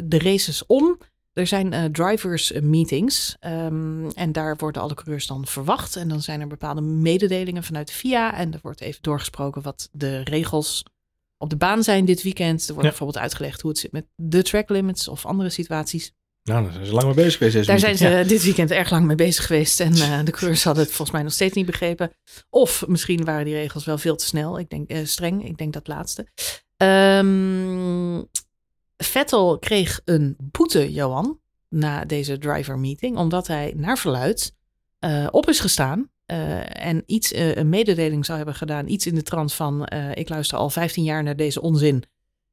A: de races om. Er zijn drivers meetings ehm, en daar worden alle coureurs dan verwacht. En dan zijn er bepaalde mededelingen vanuit de FIA. En er wordt even doorgesproken wat de regels op de baan zijn dit weekend. Er wordt
B: Ja.
A: bijvoorbeeld uitgelegd hoe het zit met de track limits of andere situaties.
B: Nou, daar zijn ze lang mee bezig geweest.
A: Daar zijn ze dit weekend erg lang mee bezig geweest. En eh, de coureurs hadden het volgens mij nog steeds niet begrepen. Of misschien waren die regels wel veel te snel. Ik denk eh, streng. Ik denk dat laatste. Ehm, Vettel kreeg een boete, Johan, na deze driver meeting. Omdat hij naar verluid eh, op is gestaan. Eh, en iets, eh, een mededeling zou hebben gedaan. Iets in de trant van: eh, Ik luister al 15 jaar naar deze onzin.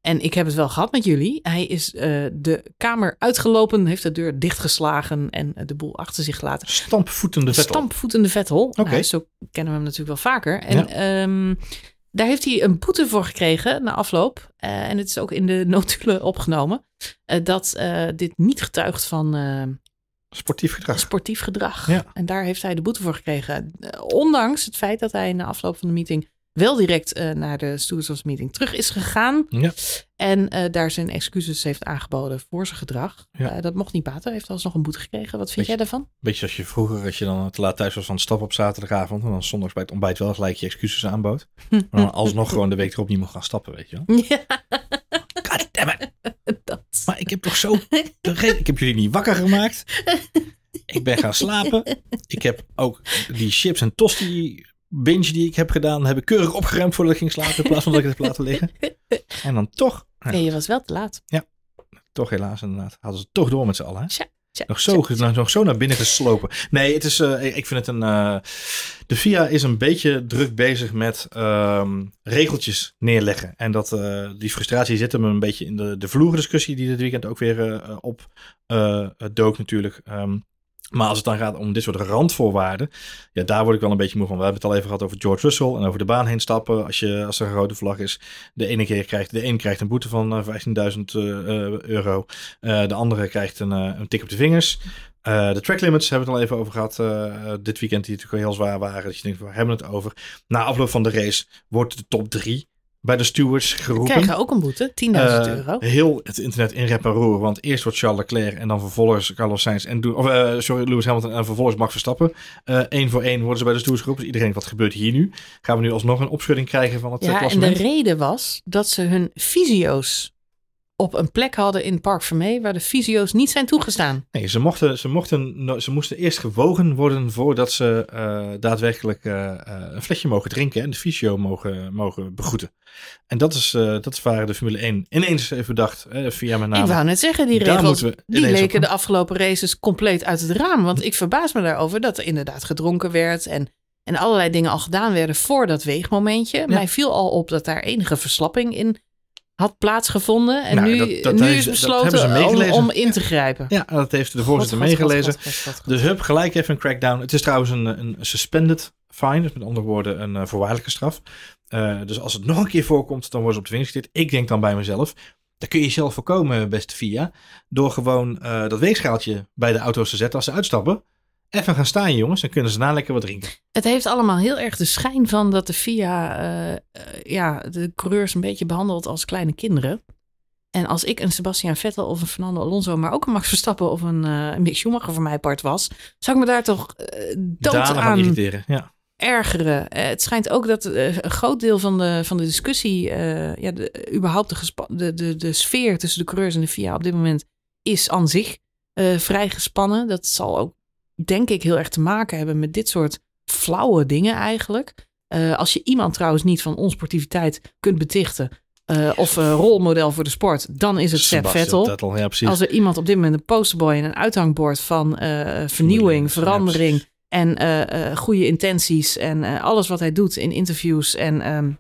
A: En ik heb het wel gehad met jullie. Hij is de kamer uitgelopen, heeft de deur dichtgeslagen en de boel achter zich gelaten.
B: Stampvoetende Vettel.
A: Stampvoetende Vettel.
B: Oké.
A: Nou, zo kennen we hem natuurlijk wel vaker. En
B: Ja.
A: ehm, daar heeft hij een boete voor gekregen na afloop. En het is ook in de (laughs) notulen opgenomen. dat dit niet getuigt van
B: Sportief gedrag.
A: sportief gedrag.
B: Ja.
A: En daar heeft hij de boete voor gekregen. Eh, ondanks het feit dat hij na afloop van de meeting wel direct eh, naar de stewards meeting terug is gegaan.
B: Ja.
A: En eh, daar zijn excuses heeft aangeboden voor zijn gedrag.
B: Ja.
A: Eh, dat mocht niet baten. Hij heeft alsnog een boete gekregen. Wat vind jij daarvan?
B: Beetje als je vroeger, als je dan te laat thuis was van stap op zaterdagavond. En dan zondags bij het ontbijt wel gelijk je excuses aanbood. (laughs) Maar dan alsnog gewoon de week erop niet mocht gaan stappen, weet je wel.
A: Ja,
B: Damn it. (laughs)
A: dat.
B: Maar ik heb toch zo... Ik heb jullie niet wakker gemaakt. Ik ben gaan slapen. Ik heb ook die chips en tosti binge die ik heb gedaan, heb ik keurig opgeruimd voordat ik ging slapen. In plaats van dat ik het heb laten liggen. En dan toch, Ja.
A: Nee, je was wel te laat.
B: toch helaas inderdaad, hadden ze toch door met z'n allen. Hè?
A: Tja,
B: Nog zo, nog zo naar binnen geslopen. Nee, het is, eh, ik vind het een. eh, de FIA is een beetje druk bezig met ehm, regeltjes neerleggen. En dat, eh, die frustratie zit hem een beetje in de, de vloerdiscussie die dit weekend ook weer op dook natuurlijk. Ehm, maar als het dan gaat om dit soort randvoorwaarden, ja, daar word ik wel een beetje moe van. We hebben het al even gehad over George Russell en over de baan heen stappen. Als, je, als er een rode vlag is, de ene keer krijgt de een krijgt een boete van eh, 15.000 eh, eh, euro. Eh, de andere krijgt een, een tik op de vingers. De track limits hebben we het al even over gehad. eh, eh, dit weekend die natuurlijk heel zwaar waren. Dat je denkt, we hebben het over. Na afloop van de race wordt de top 3 bij de stewards geroepen.
A: Krijgen ook een boete, 10.000
B: Eh,
A: euro.
B: Heel het internet in rep en roer. Want eerst wordt Charles Leclerc en dan vervolgens Carlos Sainz en of, eh, sorry, Lewis Hamilton en vervolgens Max Verstappen. Eén voor één worden ze bij de stewards geroepen. Dus iedereen, wat gebeurt hier nu? Gaan we nu alsnog een opschudding krijgen van het eh,
A: Ja, en de reden was dat ze hun fysio's op een plek hadden in Park Vermee waar de fysio's niet zijn toegestaan.
B: Nee, ze mochten, ze, mochten, ze moesten eerst gewogen worden voordat ze eh, daadwerkelijk eh, eh, een flesje mogen drinken en de fysio mogen, mogen begroeten. En dat is, eh, dat waar de Formule 1 ineens even bedacht, via mijn naam.
A: Ik wou net zeggen, die
B: Daar
A: regels
B: moeten we
A: die leken
B: op-
A: de afgelopen races compleet uit het raam. Want ik verbaas me daarover dat er inderdaad gedronken werd en, en allerlei dingen al gedaan werden voor dat weegmomentje. Mij viel al op dat daar enige verslapping in had plaatsgevonden. En
B: Nou,
A: nu,
B: dat- dat
A: nu
B: heeft-
A: is besloten om, in te grijpen.
B: Ja, dat heeft de voorzitter
A: God,
B: meegelezen.
A: God, God, God, God.
B: Dus hup, gelijk even een crackdown. Het is trouwens een, een suspended fine, dus met andere woorden een eh, voorwaardelijke straf. Eh, dus als het nog een keer voorkomt, dan worden ze op de vingers getikt. Ik denk dan bij mezelf, dat kun je zelf voorkomen, beste VIA, door gewoon eh, dat weegschaaltje bij de auto's te zetten als ze uitstappen. Even gaan staan, jongens, dan kunnen ze na lekker wat drinken.
A: Het heeft allemaal heel erg de schijn van dat de FIA eh, ja, de coureurs een beetje behandelt als kleine kinderen. En als ik een Sebastian Vettel of een Fernando Alonso, maar ook een Max Verstappen of een, een Mick Schumacher voor mijn part was, zou ik me daar toch eh, dood aan
B: irriteren. Ja.
A: ergeren. Het schijnt ook dat een groot deel van de, van de discussie, ja, de, überhaupt de, de, de, de sfeer tussen de coureurs en de FIA op dit moment is aan zich vrij gespannen. Dat zal ook, denk ik, heel erg te maken hebben met dit soort flauwe dingen eigenlijk. Eh, als je iemand trouwens niet van onsportiviteit kunt betichten, eh, of een rolmodel voor de sport, dan is het Sepp
B: Sebastian
A: Vettel.
B: Vettel, ja, precies.
A: Als er iemand op dit moment een posterboy en een uithangbord van eh, vernieuwing, verandering en goede intenties en alles wat hij doet in interviews en ehm,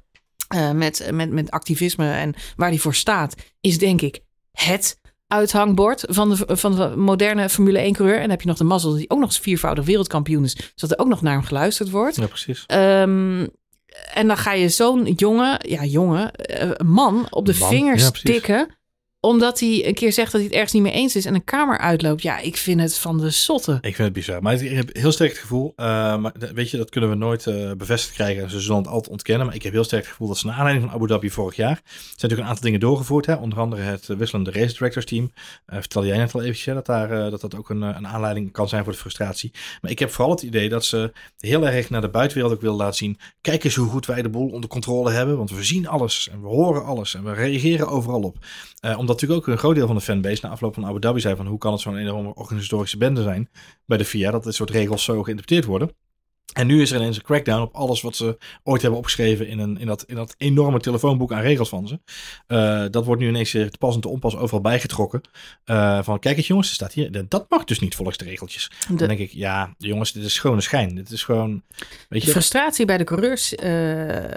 A: eh, met, met, met activisme en waar hij voor staat, is denk ik het uithangbord van de, van de moderne Formule 1 coureur. En dan heb je nog de mazzel dat hij ook nog eens viervoudig wereldkampioen is, zodat er ook nog naar hem geluisterd wordt.
B: Ja, precies.
A: Ehm, en dan ga je zo'n jonge, ja jonge, eh, man op de
B: Man,
A: vingers
B: ja,
A: tikken. Omdat hij een keer zegt dat hij het ergens niet mee eens is en een kamer uitloopt. Ja, ik vind het van de zotte.
B: Ik vind het bizar. Maar ik heb heel sterk het gevoel, eh, maar weet je, dat kunnen we nooit eh, bevestigd krijgen. En ze zullen het altijd ontkennen. Maar ik heb heel sterk het gevoel dat ze naar aanleiding van Abu Dhabi vorig jaar, zijn natuurlijk een aantal dingen doorgevoerd. Hè? Onder andere het eh, wisselende race directors team. Vertelde jij net al eventjes, dat, daar, dat dat ook een, een aanleiding kan zijn voor de frustratie. Maar ik heb vooral het idee dat ze heel erg naar de buitenwereld ook willen laten zien. Kijk eens hoe goed wij de boel onder controle hebben. Want we zien alles en we horen alles en we reageren overal op. Omdat natuurlijk ook een groot deel van de fanbase na afloop van Abu Dhabi zei van hoe kan het zo'n enorme organisatorische bende zijn bij de FIA dat dit soort regels zo geïnterpreteerd worden. En nu is er ineens een crackdown op alles wat ze ooit hebben opgeschreven in, een, in, dat, in dat enorme telefoonboek aan regels van ze. Eh, dat wordt nu ineens weer te pas en te onpas overal bijgetrokken. Eh, van kijk eens jongens, er staat hier, dat mag dus niet volgens de regeltjes.
A: De
B: Dan denk ik, ja jongens, dit is gewoon een schijn. Dit is gewoon, weet je.
A: frustratie bij de coureurs eh,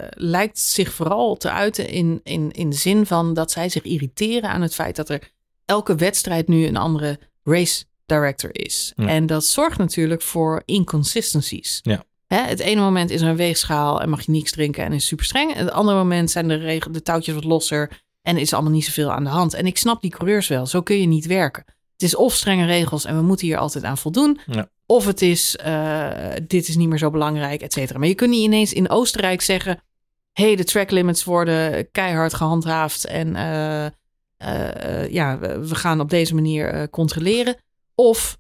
A: lijkt zich vooral te uiten in, in, in de zin van dat zij zich irriteren aan het feit dat er elke wedstrijd nu een andere race director is.
B: Ja.
A: En dat zorgt natuurlijk voor inconsistencies.
B: Ja.
A: Hè, het ene moment is er een weegschaal en mag je niks drinken en is super streng. Het andere moment zijn de, regel, de touwtjes wat losser en is allemaal niet zoveel aan de hand. En ik snap die coureurs wel. Zo kun je niet werken. Het is of strenge regels en we moeten hier altijd aan voldoen.
B: Ja.
A: Of het is, eh, dit is niet meer zo belangrijk, et cetera. Maar je kunt niet ineens in Oostenrijk zeggen... hey, de track limits worden keihard gehandhaafd... en eh, eh, ja, we gaan op deze manier controleren. Of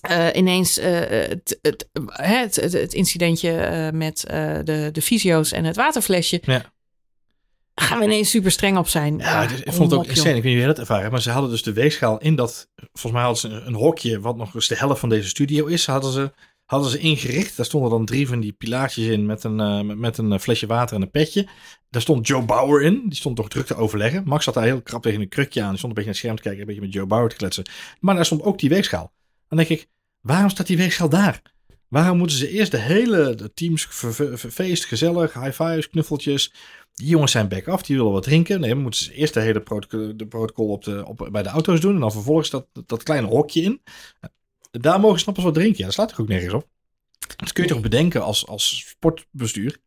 A: eh, ineens eh, het, het, het, incidentje eh, met de, de fysio's en het waterflesje...
B: Ja.
A: gaan we ineens super streng op zijn.
B: Ja,
A: Ah,
B: dus ik vond het ook insane. Ik weet niet hoe je dat ervaren hebt, maar ze hadden dus de weegschaal in dat... Volgens mij hadden ze een, een hokje wat nog eens de helft van deze studio is. Hadden ze, hadden ze ingericht. Daar stonden dan drie van die pilaartjes in met een, eh, met- een eh, flesje water en een petje. Daar stond Joe Bauer in. Die stond toch druk te overleggen. Max zat daar heel krap tegen een krukje aan. Die stond een beetje naar het scherm te kijken. Een beetje met Joe Bauer te kletsen. Maar daar stond ook die weegschaal. Dan denk ik, waarom staat die weegschaal daar? Waarom moeten ze eerst de hele teams feest, gezellig, high fives, knuffeltjes. Die jongens zijn back af, die willen wat drinken. Nee, moeten ze eerst de hele protocol, protocol op de, op, bij de auto's doen. En dan vervolgens dat, dat kleine hokje in. Daar mogen snappers wat drinken. Ja, dat slaat toch ook nergens op. Dat kun je toch bedenken als, als sportbestuur.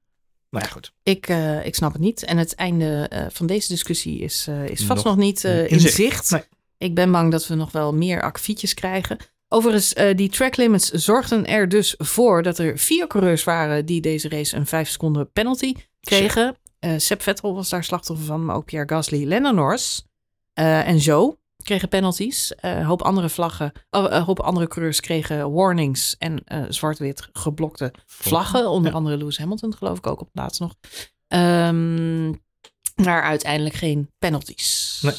B: Nou ja, goed.
A: Ik, eh, ik snap het niet. En het einde eh, van deze discussie is, eh, is vast
B: Nog
A: nog, niet
B: in
A: in
B: zicht.
A: zicht.
B: Nee.
A: Ik ben bang dat we nog wel meer akkefietjes krijgen. Overigens, die track limits zorgden er dus voor dat er vier coureurs waren die deze race een vijf seconden penalty kregen. Seb Vettel was daar slachtoffer van, maar ook Pierre Gasly, Lando Norris en Joe kregen penalties. Eh, een hoop andere vlaggen, oh, een hoop andere coureurs kregen warnings en eh, zwart-wit geblokte vlaggen. Onder
B: Ja.
A: andere Lewis Hamilton, geloof ik ook op het laatst nog. Ehm, maar uiteindelijk geen penalties.
B: Nee.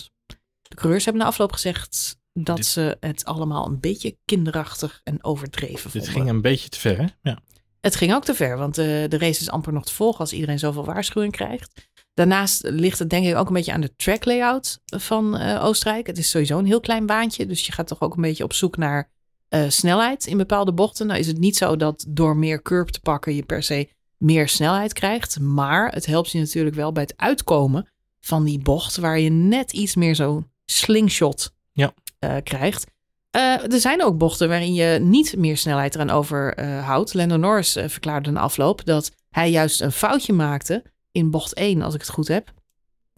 A: De coureurs hebben na afloop gezegd dat
B: Dit-
A: ze het allemaal een beetje kinderachtig en overdreven
B: Dit
A: vonden.
B: ging een beetje te ver, hè? Ja.
A: Het ging ook te ver, want eh, de race is amper nog te volgen als iedereen zoveel waarschuwing krijgt. Daarnaast ligt het denk ik ook een beetje aan de track layout van eh, Oostenrijk. Het is sowieso een heel klein baantje, dus je gaat toch ook een beetje op zoek naar eh, snelheid in bepaalde bochten. Nou is het niet zo dat door meer curb te pakken je per se meer snelheid krijgt, maar het helpt je natuurlijk wel bij het uitkomen van die bocht waar je net iets meer zo'n slingshot
B: Ja.
A: eh, krijgt. Er zijn ook bochten waarin je niet meer snelheid eraan overhoudt. Lando Norris verklaarde na afloop dat hij juist een foutje maakte in bocht 1, als ik het goed heb.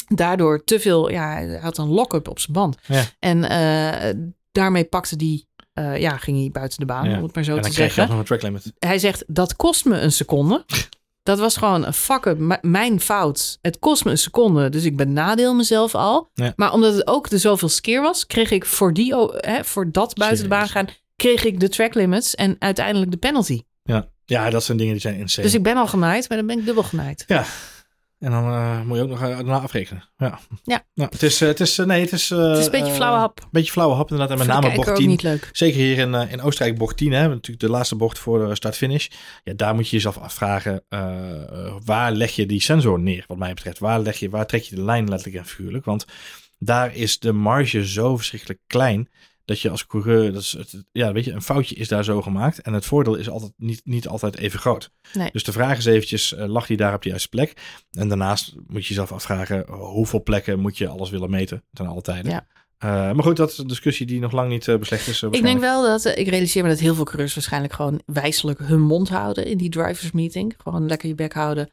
A: Daardoor te veel, ja, hij had een lock-up op zijn band.
B: Ja.
A: En eh, daarmee pakte die, eh, ja, ging hij buiten de baan,
B: Ja.
A: om het maar zo
B: En
A: te
B: dan krijg je
A: zeggen.
B: nog een track limit.
A: Hij zegt, dat kost me een seconde. (laughs) Dat was gewoon een fuck-up, mijn fout. Het kost me een seconde, dus ik benadeel mezelf al.
B: Ja.
A: Maar omdat het ook de zoveelste keer was, kreeg ik voor, die, hè, voor dat buiten de baan gaan, kreeg ik de track limits en uiteindelijk de penalty.
B: Ja. ja, dat zijn dingen die zijn insane.
A: Dus ik ben al genaaid, maar dan ben ik dubbel genaaid.
B: Ja, En dan eh, moet je ook nog uh, daarna afrekenen. Ja.
A: Ja.
B: Nou, het is, uh, het is, nee, het is...
A: het is een beetje flauwe hap. Een
B: beetje flauwe hap inderdaad. En met name bocht 10.
A: niet leuk.
B: Zeker hier in, in Oostenrijk bocht 10. Hè, natuurlijk de laatste bocht voor de start-finish. Ja, daar moet je jezelf afvragen. waar leg je die sensor neer, wat mij betreft? Waar, leg je, waar trek je de lijn letterlijk en figuurlijk? Want daar is de marge zo verschrikkelijk klein dat je als coureur, dat is het, ja, weet je, een foutje is daar zo gemaakt. En het voordeel is altijd niet, niet altijd even groot.
A: Nee.
B: Dus de vraag is eventjes, uh, lag die daar op de juiste plek? En daarnaast moet je jezelf afvragen, hoeveel plekken moet je alles willen meten ten alle tijden?
A: Ja.
B: Uh, maar goed, dat is een discussie die nog lang niet uh, beslecht is.
A: ik denk wel dat, ik realiseer me dat heel veel coureurs waarschijnlijk gewoon wijselijk hun mond houden in die drivers meeting. Gewoon lekker je bek houden.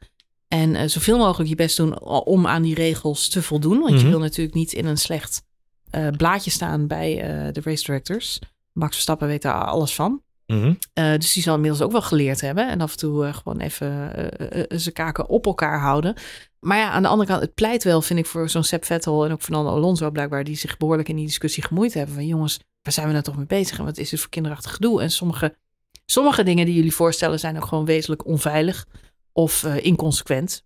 A: En zoveel mogelijk je best doen om aan die regels te voldoen. Want
B: Mhm.
A: je wil natuurlijk niet in een slecht uh, blaadje staan bij uh, de race directors. Max Verstappen weet daar alles van.
B: Mm -hmm.
A: uh, dus die zal inmiddels ook wel geleerd hebben. En af en toe gewoon even zijn kaken op elkaar houden. Maar ja, aan de andere kant, het pleit wel, vind ik, voor zo'n Seb Vettel en ook Fernando Alonso blijkbaar, die zich behoorlijk in die discussie gemoeid hebben. Van jongens, waar zijn we nou toch mee bezig? En wat is dit voor kinderachtig gedoe? En sommige, sommige dingen die jullie voorstellen zijn ook gewoon wezenlijk onveilig of inconsequent.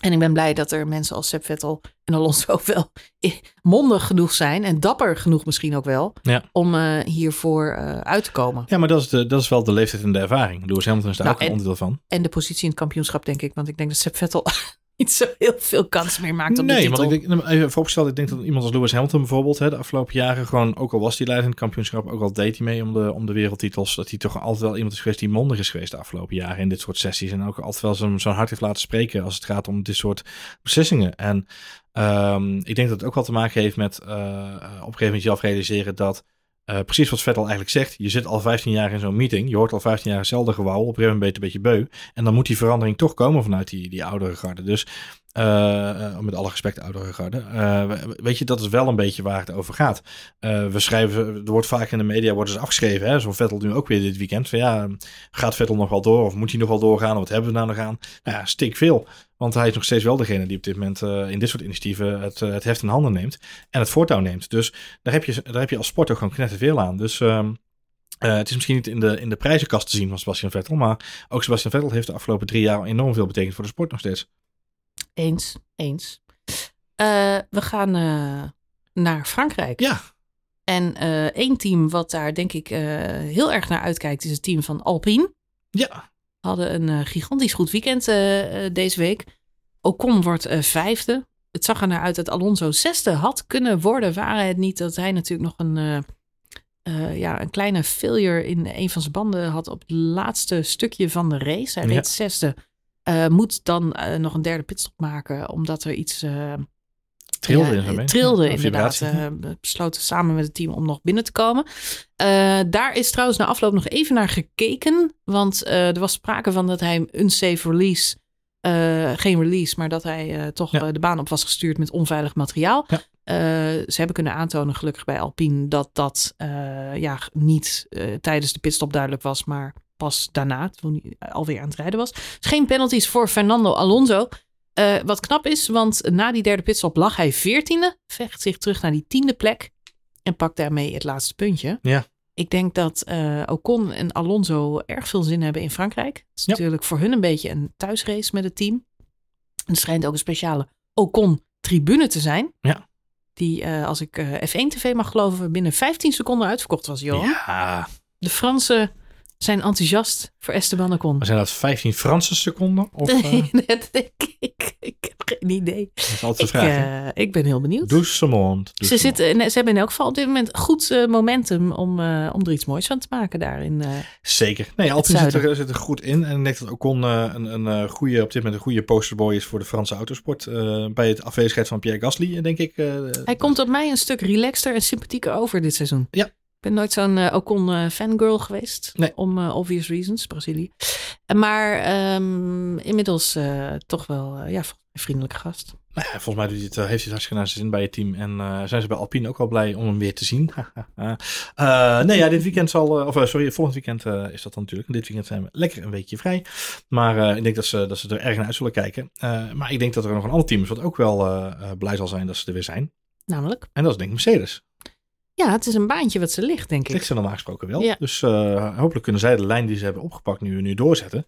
A: En ik ben blij dat er mensen als Seb Vettel en Alonso (laughs) wel mondig genoeg zijn. En dapper genoeg misschien ook wel.
B: Ja.
A: Om uh, hiervoor uh, uit te komen.
B: Ja, maar dat is, de, dat is wel de leeftijd en de ervaring. Lewis Hamilton is daar
A: Nou,
B: ook een
A: en-
B: onderdeel van.
A: En de positie in het kampioenschap, denk ik. Want ik denk dat Seb Vettel niet zo heel veel kans meer maakt op de
B: Nee,
A: titel.
B: want ik denk, even vooropgesteld, ik denk dat iemand als Lewis Hamilton bijvoorbeeld, hè, de afgelopen jaren gewoon, ook al was hij het kampioenschap, ook al deed hij mee om de, om de wereldtitels, dat hij toch altijd wel iemand is geweest die mondig is geweest de afgelopen jaren in dit soort sessies. En ook altijd wel zo'n zo'n hart heeft laten spreken als het gaat om dit soort beslissingen. En ehm, ik denk dat het ook wel te maken heeft met eh, op een gegeven moment jezelf realiseren dat eh, precies wat Vettel eigenlijk zegt. Je zit al 15 jaar in zo'n meeting. Je hoort al 15 jaar hetzelfde gewauw. Op een gegeven moment ben je een beetje beu. En dan moet die verandering toch komen vanuit die, die oudere garde. Dus uh, met alle respect, oudere garde. Weet je, dat is wel een beetje waar het over gaat. We schrijven, er wordt vaak in de media wordt dus afgeschreven. Hè? Zo'n Vettel nu ook weer dit weekend. Van ja, gaat Vettel nog wel door? Of moet hij nog wel doorgaan? Wat hebben we nou nog aan? Nou ja, stik veel. Want hij is nog steeds wel degene die op dit moment in dit soort initiatieven het, het heft in handen neemt. En het voortouw neemt. Dus daar heb je, daar heb je als sport ook gewoon knetterveel aan. Dus... Um, uh, het is misschien niet in de, in de prijzenkast te zien van Sebastian Vettel, maar ook Sebastian Vettel heeft de afgelopen drie jaar enorm veel betekend voor de sport nog steeds.
A: Eens, eens. Uh, we gaan uh, naar Frankrijk.
B: Ja.
A: En één team wat daar denk ik heel erg naar uitkijkt is het team van Alpine.
B: Ja.
A: Hadden een gigantisch goed weekend deze week. Ocon wordt vijfde. Het zag er naar uit dat Alonso zesde had kunnen worden. Waren het niet dat hij natuurlijk nog een, ja, een kleine failure in een van zijn banden had op het laatste stukje van de race. Hij
B: Ja.
A: reed zesde. Uh, moet dan uh, nog een derde pitstop maken, omdat er iets
B: trilde, in zijn
A: trilde
B: ja,
A: inderdaad. besloten samen met het team om nog binnen te komen. daar is trouwens na afloop nog even naar gekeken, want er was sprake van dat hij een safe release, geen release, maar dat hij toch
B: Ja.
A: de baan op was gestuurd met onveilig materiaal.
B: Ja.
A: ze hebben kunnen aantonen, gelukkig bij Alpine, dat dat ja, niet tijdens de pitstop duidelijk was, maar pas daarna, toen hij alweer aan het rijden was. Dus geen penalties voor Fernando Alonso. Uh, wat knap is, want na die derde pitstop lag hij veertiende. Vecht zich terug naar die tiende plek. En pakt daarmee het laatste puntje.
B: Ja.
A: Ik denk dat uh, Ocon en Alonso erg veel zin hebben in Frankrijk. Het is
B: Ja.
A: natuurlijk voor hun een beetje een thuisrace met het team. En er schijnt ook een speciale Ocon-tribune te zijn.
B: Ja.
A: Die, uh, als ik F1-tv mag geloven, binnen 15 seconden uitverkocht was, Johan.
B: Ja.
A: De Fransen zijn enthousiast voor Esteban Ocon.
B: Maar zijn dat 15 Franse seconden? Of, uh, (laughs)
A: Nee, dat denk ik. Ik heb geen idee.
B: dat is altijd
A: Ik,
B: vraag.
A: eh, ik ben heel benieuwd.
B: Doucement.
A: Ze, zitten, nee, ze hebben in elk geval op dit moment goed eh, momentum om, eh, om er iets moois van te maken daarin. eh
B: Zeker. Nee, Alpine zit er, zit er goed in. En ik denk dat Ocon een, een goede, op dit moment een goede posterboy is voor de Franse autosport. Bij het afwezigheid van Pierre Gasly, denk ik.
A: Hij komt op mij een stuk relaxter en sympathieker over dit seizoen.
B: Ja.
A: Ik ben nooit zo'n uh, Ocon uh, fangirl geweest.
B: Nee.
A: Om uh, obvious reasons, Brazilië. Maar um, inmiddels toch wel ja, een vriendelijke gast.
B: Nou ja, volgens mij doet hij het, heeft hij het hartstikke naar zijn zin bij het team. En uh, zijn ze bij Alpine ook wel blij om hem weer te zien. uh, (laughs) nee, ja, dit weekend zal... of sorry, volgend weekend is dat dan natuurlijk. En dit weekend zijn we lekker een weekje vrij. Maar ik denk dat ze, dat ze er erg naar uit zullen kijken. maar ik denk dat er nog een ander team is wat ook wel blij zal zijn dat ze er weer zijn.
A: Namelijk?
B: En dat is denk ik Mercedes.
A: Ja, het is een baantje wat ze ligt, denk ik.
B: Ligt ze normaal gesproken wel.
A: Ja.
B: Dus eh, hopelijk kunnen zij de lijn die ze hebben opgepakt nu, nu doorzetten.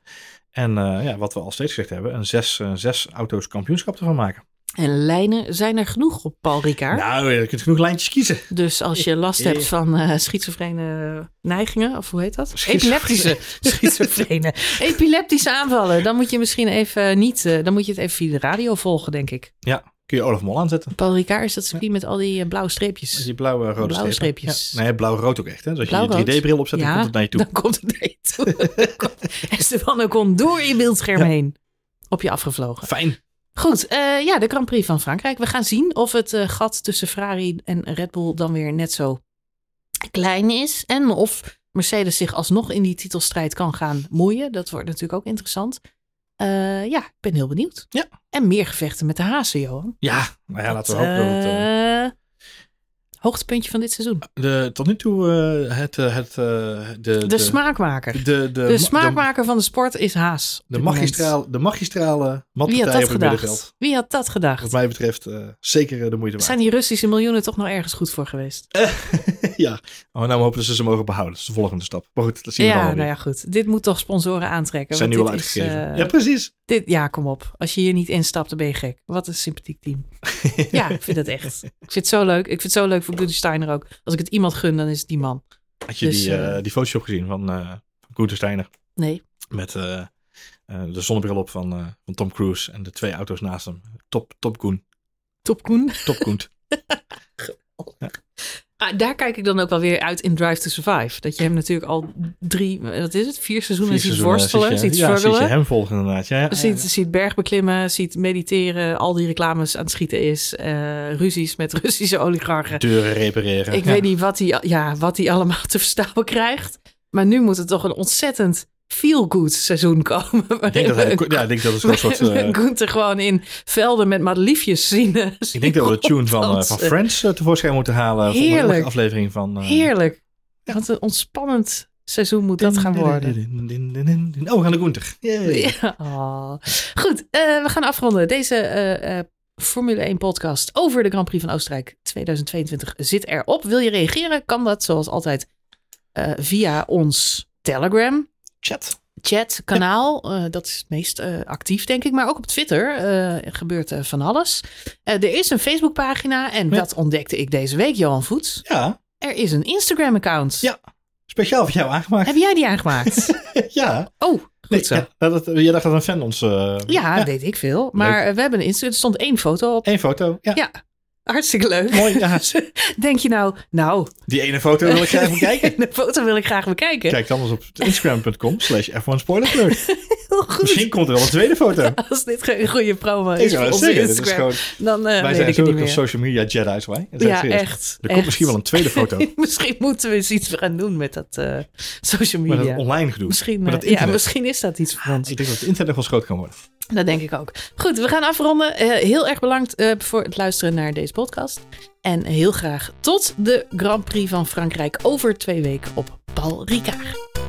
B: En eh, ja, wat we al steeds gezegd hebben, een zes, eh, zes auto's kampioenschap ervan maken.
A: En lijnen zijn er genoeg op Paul Ricard.
B: Nou, je kunt genoeg lijntjes kiezen.
A: Dus als je last hebt van eh schizofrene neigingen, of hoe heet dat? Epileptische, (laughs) schizofrene, epileptische aanvallen. Dan moet je misschien even niet, dan moet je het even via de radio volgen, denk ik.
B: Ja, kun je Olaf Mol aanzetten.
A: Paul Ricard is dat circuit met al die eh, blauwe streepjes.
B: die blauwe rode
A: Blauwe streepjes.
B: Nee, blauw-rood ook echt. Hè? Dus als je je 3D-bril opzet, dan komt het naar je toe.
A: dan komt het naar je toe. (laughs) Esteban komt door je beeldscherm heen. Op je afgevlogen.
B: Fijn.
A: Goed, eh, ja, de Grand Prix van Frankrijk. We gaan zien of het eh, gat tussen Ferrari en Red Bull dan weer net zo klein is. En of Mercedes zich alsnog in die titelstrijd kan gaan moeien. Dat wordt natuurlijk ook interessant. Eh, ja, ik ben heel benieuwd.
B: Ja.
A: En meer gevechten met de hazen, Johan.
B: Ja, nou ja, laten we hopen dat het...
A: hoogtepuntje van dit seizoen.
B: de, tot nu toe eh, het... eh, het eh, de,
A: De,
B: de,
A: smaakmaker.
B: De, de,
A: De,
B: ma-
A: smaakmaker van de sport is haas.
B: De, magistraal, de magistrale matpartij
A: had
B: op
A: dat
B: het middenveld.
A: gedacht? Wie had dat gedacht?
B: Wat mij betreft zeker de moeite waard.
A: Zijn die Russische miljoenen toch nog ergens goed voor geweest? (laughs)
B: ja, oh, nou hopen dat ze ze mogen behouden. Dat is de volgende stap. Maar goed, dat zien we
A: Ja,
B: dan
A: nou
B: weer.
A: ja, goed. Dit moet toch sponsoren aantrekken.
B: Zijn nu al
A: is,
B: uitgegeven. ja, precies.
A: dit, ja, kom op. Als je hier niet instapt, dan ben je gek. Wat een sympathiek team. (laughs) ja, ik vind het echt. Ik vind het zo leuk. Ik vind het zo leuk voor Gunther Steiner ook. Als ik het iemand gun, dan is het die man.
B: Had je
A: Dus,
B: die, eh, die Photoshop gezien van, Gunther Steiner?
A: Nee.
B: Met de zonnebril op van, van Tom Cruise en de twee auto's naast hem. Top, top Koen.
A: Top Koen.
B: Top Koen. (laughs)
A: Ah, daar kijk ik dan ook wel weer uit in Drive to Survive. Dat je hem natuurlijk al drie, wat is het, vier seizoenen
B: Vier
A: ziet
B: seizoenen
A: worstelen,
B: zie je-
A: ziet
B: ja, zie
A: struggelen.
B: je hem volgen inderdaad. Ja, ja,
A: Ziet, ziet bergbeklimmen, ziet mediteren, al die reclames aan het schieten is. eh, ruzies met (laughs) Russische oligarchen.
B: Deuren repareren.
A: Ik
B: Ja.
A: weet niet wat hij, ja, wat hij allemaal te verstaan krijgt. Maar nu moet het toch een ontzettend feel-good seizoen komen.
B: Ik denk dat, hij, ja, ik denk dat het een soort... (laughs) eh,
A: gewoon in velden met madeliefjes zien. eh,
B: ik denk dat we de tune van, eh, van Friends eh, tevoorschijn moeten halen. Voor
A: Heerlijk.
B: de aflevering van...
A: Heerlijk. Wat een ontspannend seizoen moet dat gaan worden.
B: Oh, we gaan naar Gunther.
A: Ja. Oh. Goed, we gaan afronden. Deze Formule 1 podcast over de Grand Prix van Oostenrijk 2022 zit erop. Wil je reageren? Kan dat zoals altijd via ons Telegram
B: Chat.
A: chat kanaal. Eh, dat is het meest eh, actief, denk ik. Maar ook op Twitter eh, gebeurt van alles. Er is een Facebookpagina en
B: Ja.
A: dat ontdekte ik deze week, Johan Voets.
B: Ja,
A: Er is een Instagram-account.
B: Ja. speciaal voor jou aangemaakt.
A: Heb jij die aangemaakt? (laughs)
B: ja.
A: Oh, goed
B: Nee,
A: zo.
B: ja, dat, jij dacht dat een fan ons...
A: Ja, weet ik veel. Maar we hebben een Instagram. Er stond één foto op.
B: Eén foto. Ja,
A: Ja, hartstikke leuk.
B: mooi. Ja. (laughs)
A: Denk je nou, nou,
B: Die ene foto wil ik graag (laughs) bekijken.
A: de foto wil ik graag bekijken.
B: Kijk dan eens op instagram.com slash F1 Spoiler (laughs)
A: Heel goed.
B: Misschien komt er wel een tweede foto.
A: Als dit geen goede promo is voor onze Instagram,
B: gewoon,
A: dan eh
B: wij zijn zulke
A: meer.
B: social media Jedi's wij.
A: Ja,
B: serieus.
A: echt.
B: Er
A: echt.
B: komt misschien wel een tweede foto.
A: misschien moeten we eens iets gaan doen met dat eh, social
B: Met
A: media.
B: dat online gedoe.
A: Misschien, eh,
B: dat
A: ja, misschien is dat iets voor ons.
B: Ik denk dat het internet wel groot kan worden.
A: Dat denk ik ook. Goed, we gaan afronden. Heel erg bedankt voor het luisteren naar podcast. En heel graag tot de Grand Prix van Frankrijk over twee weken op Paul Ricard.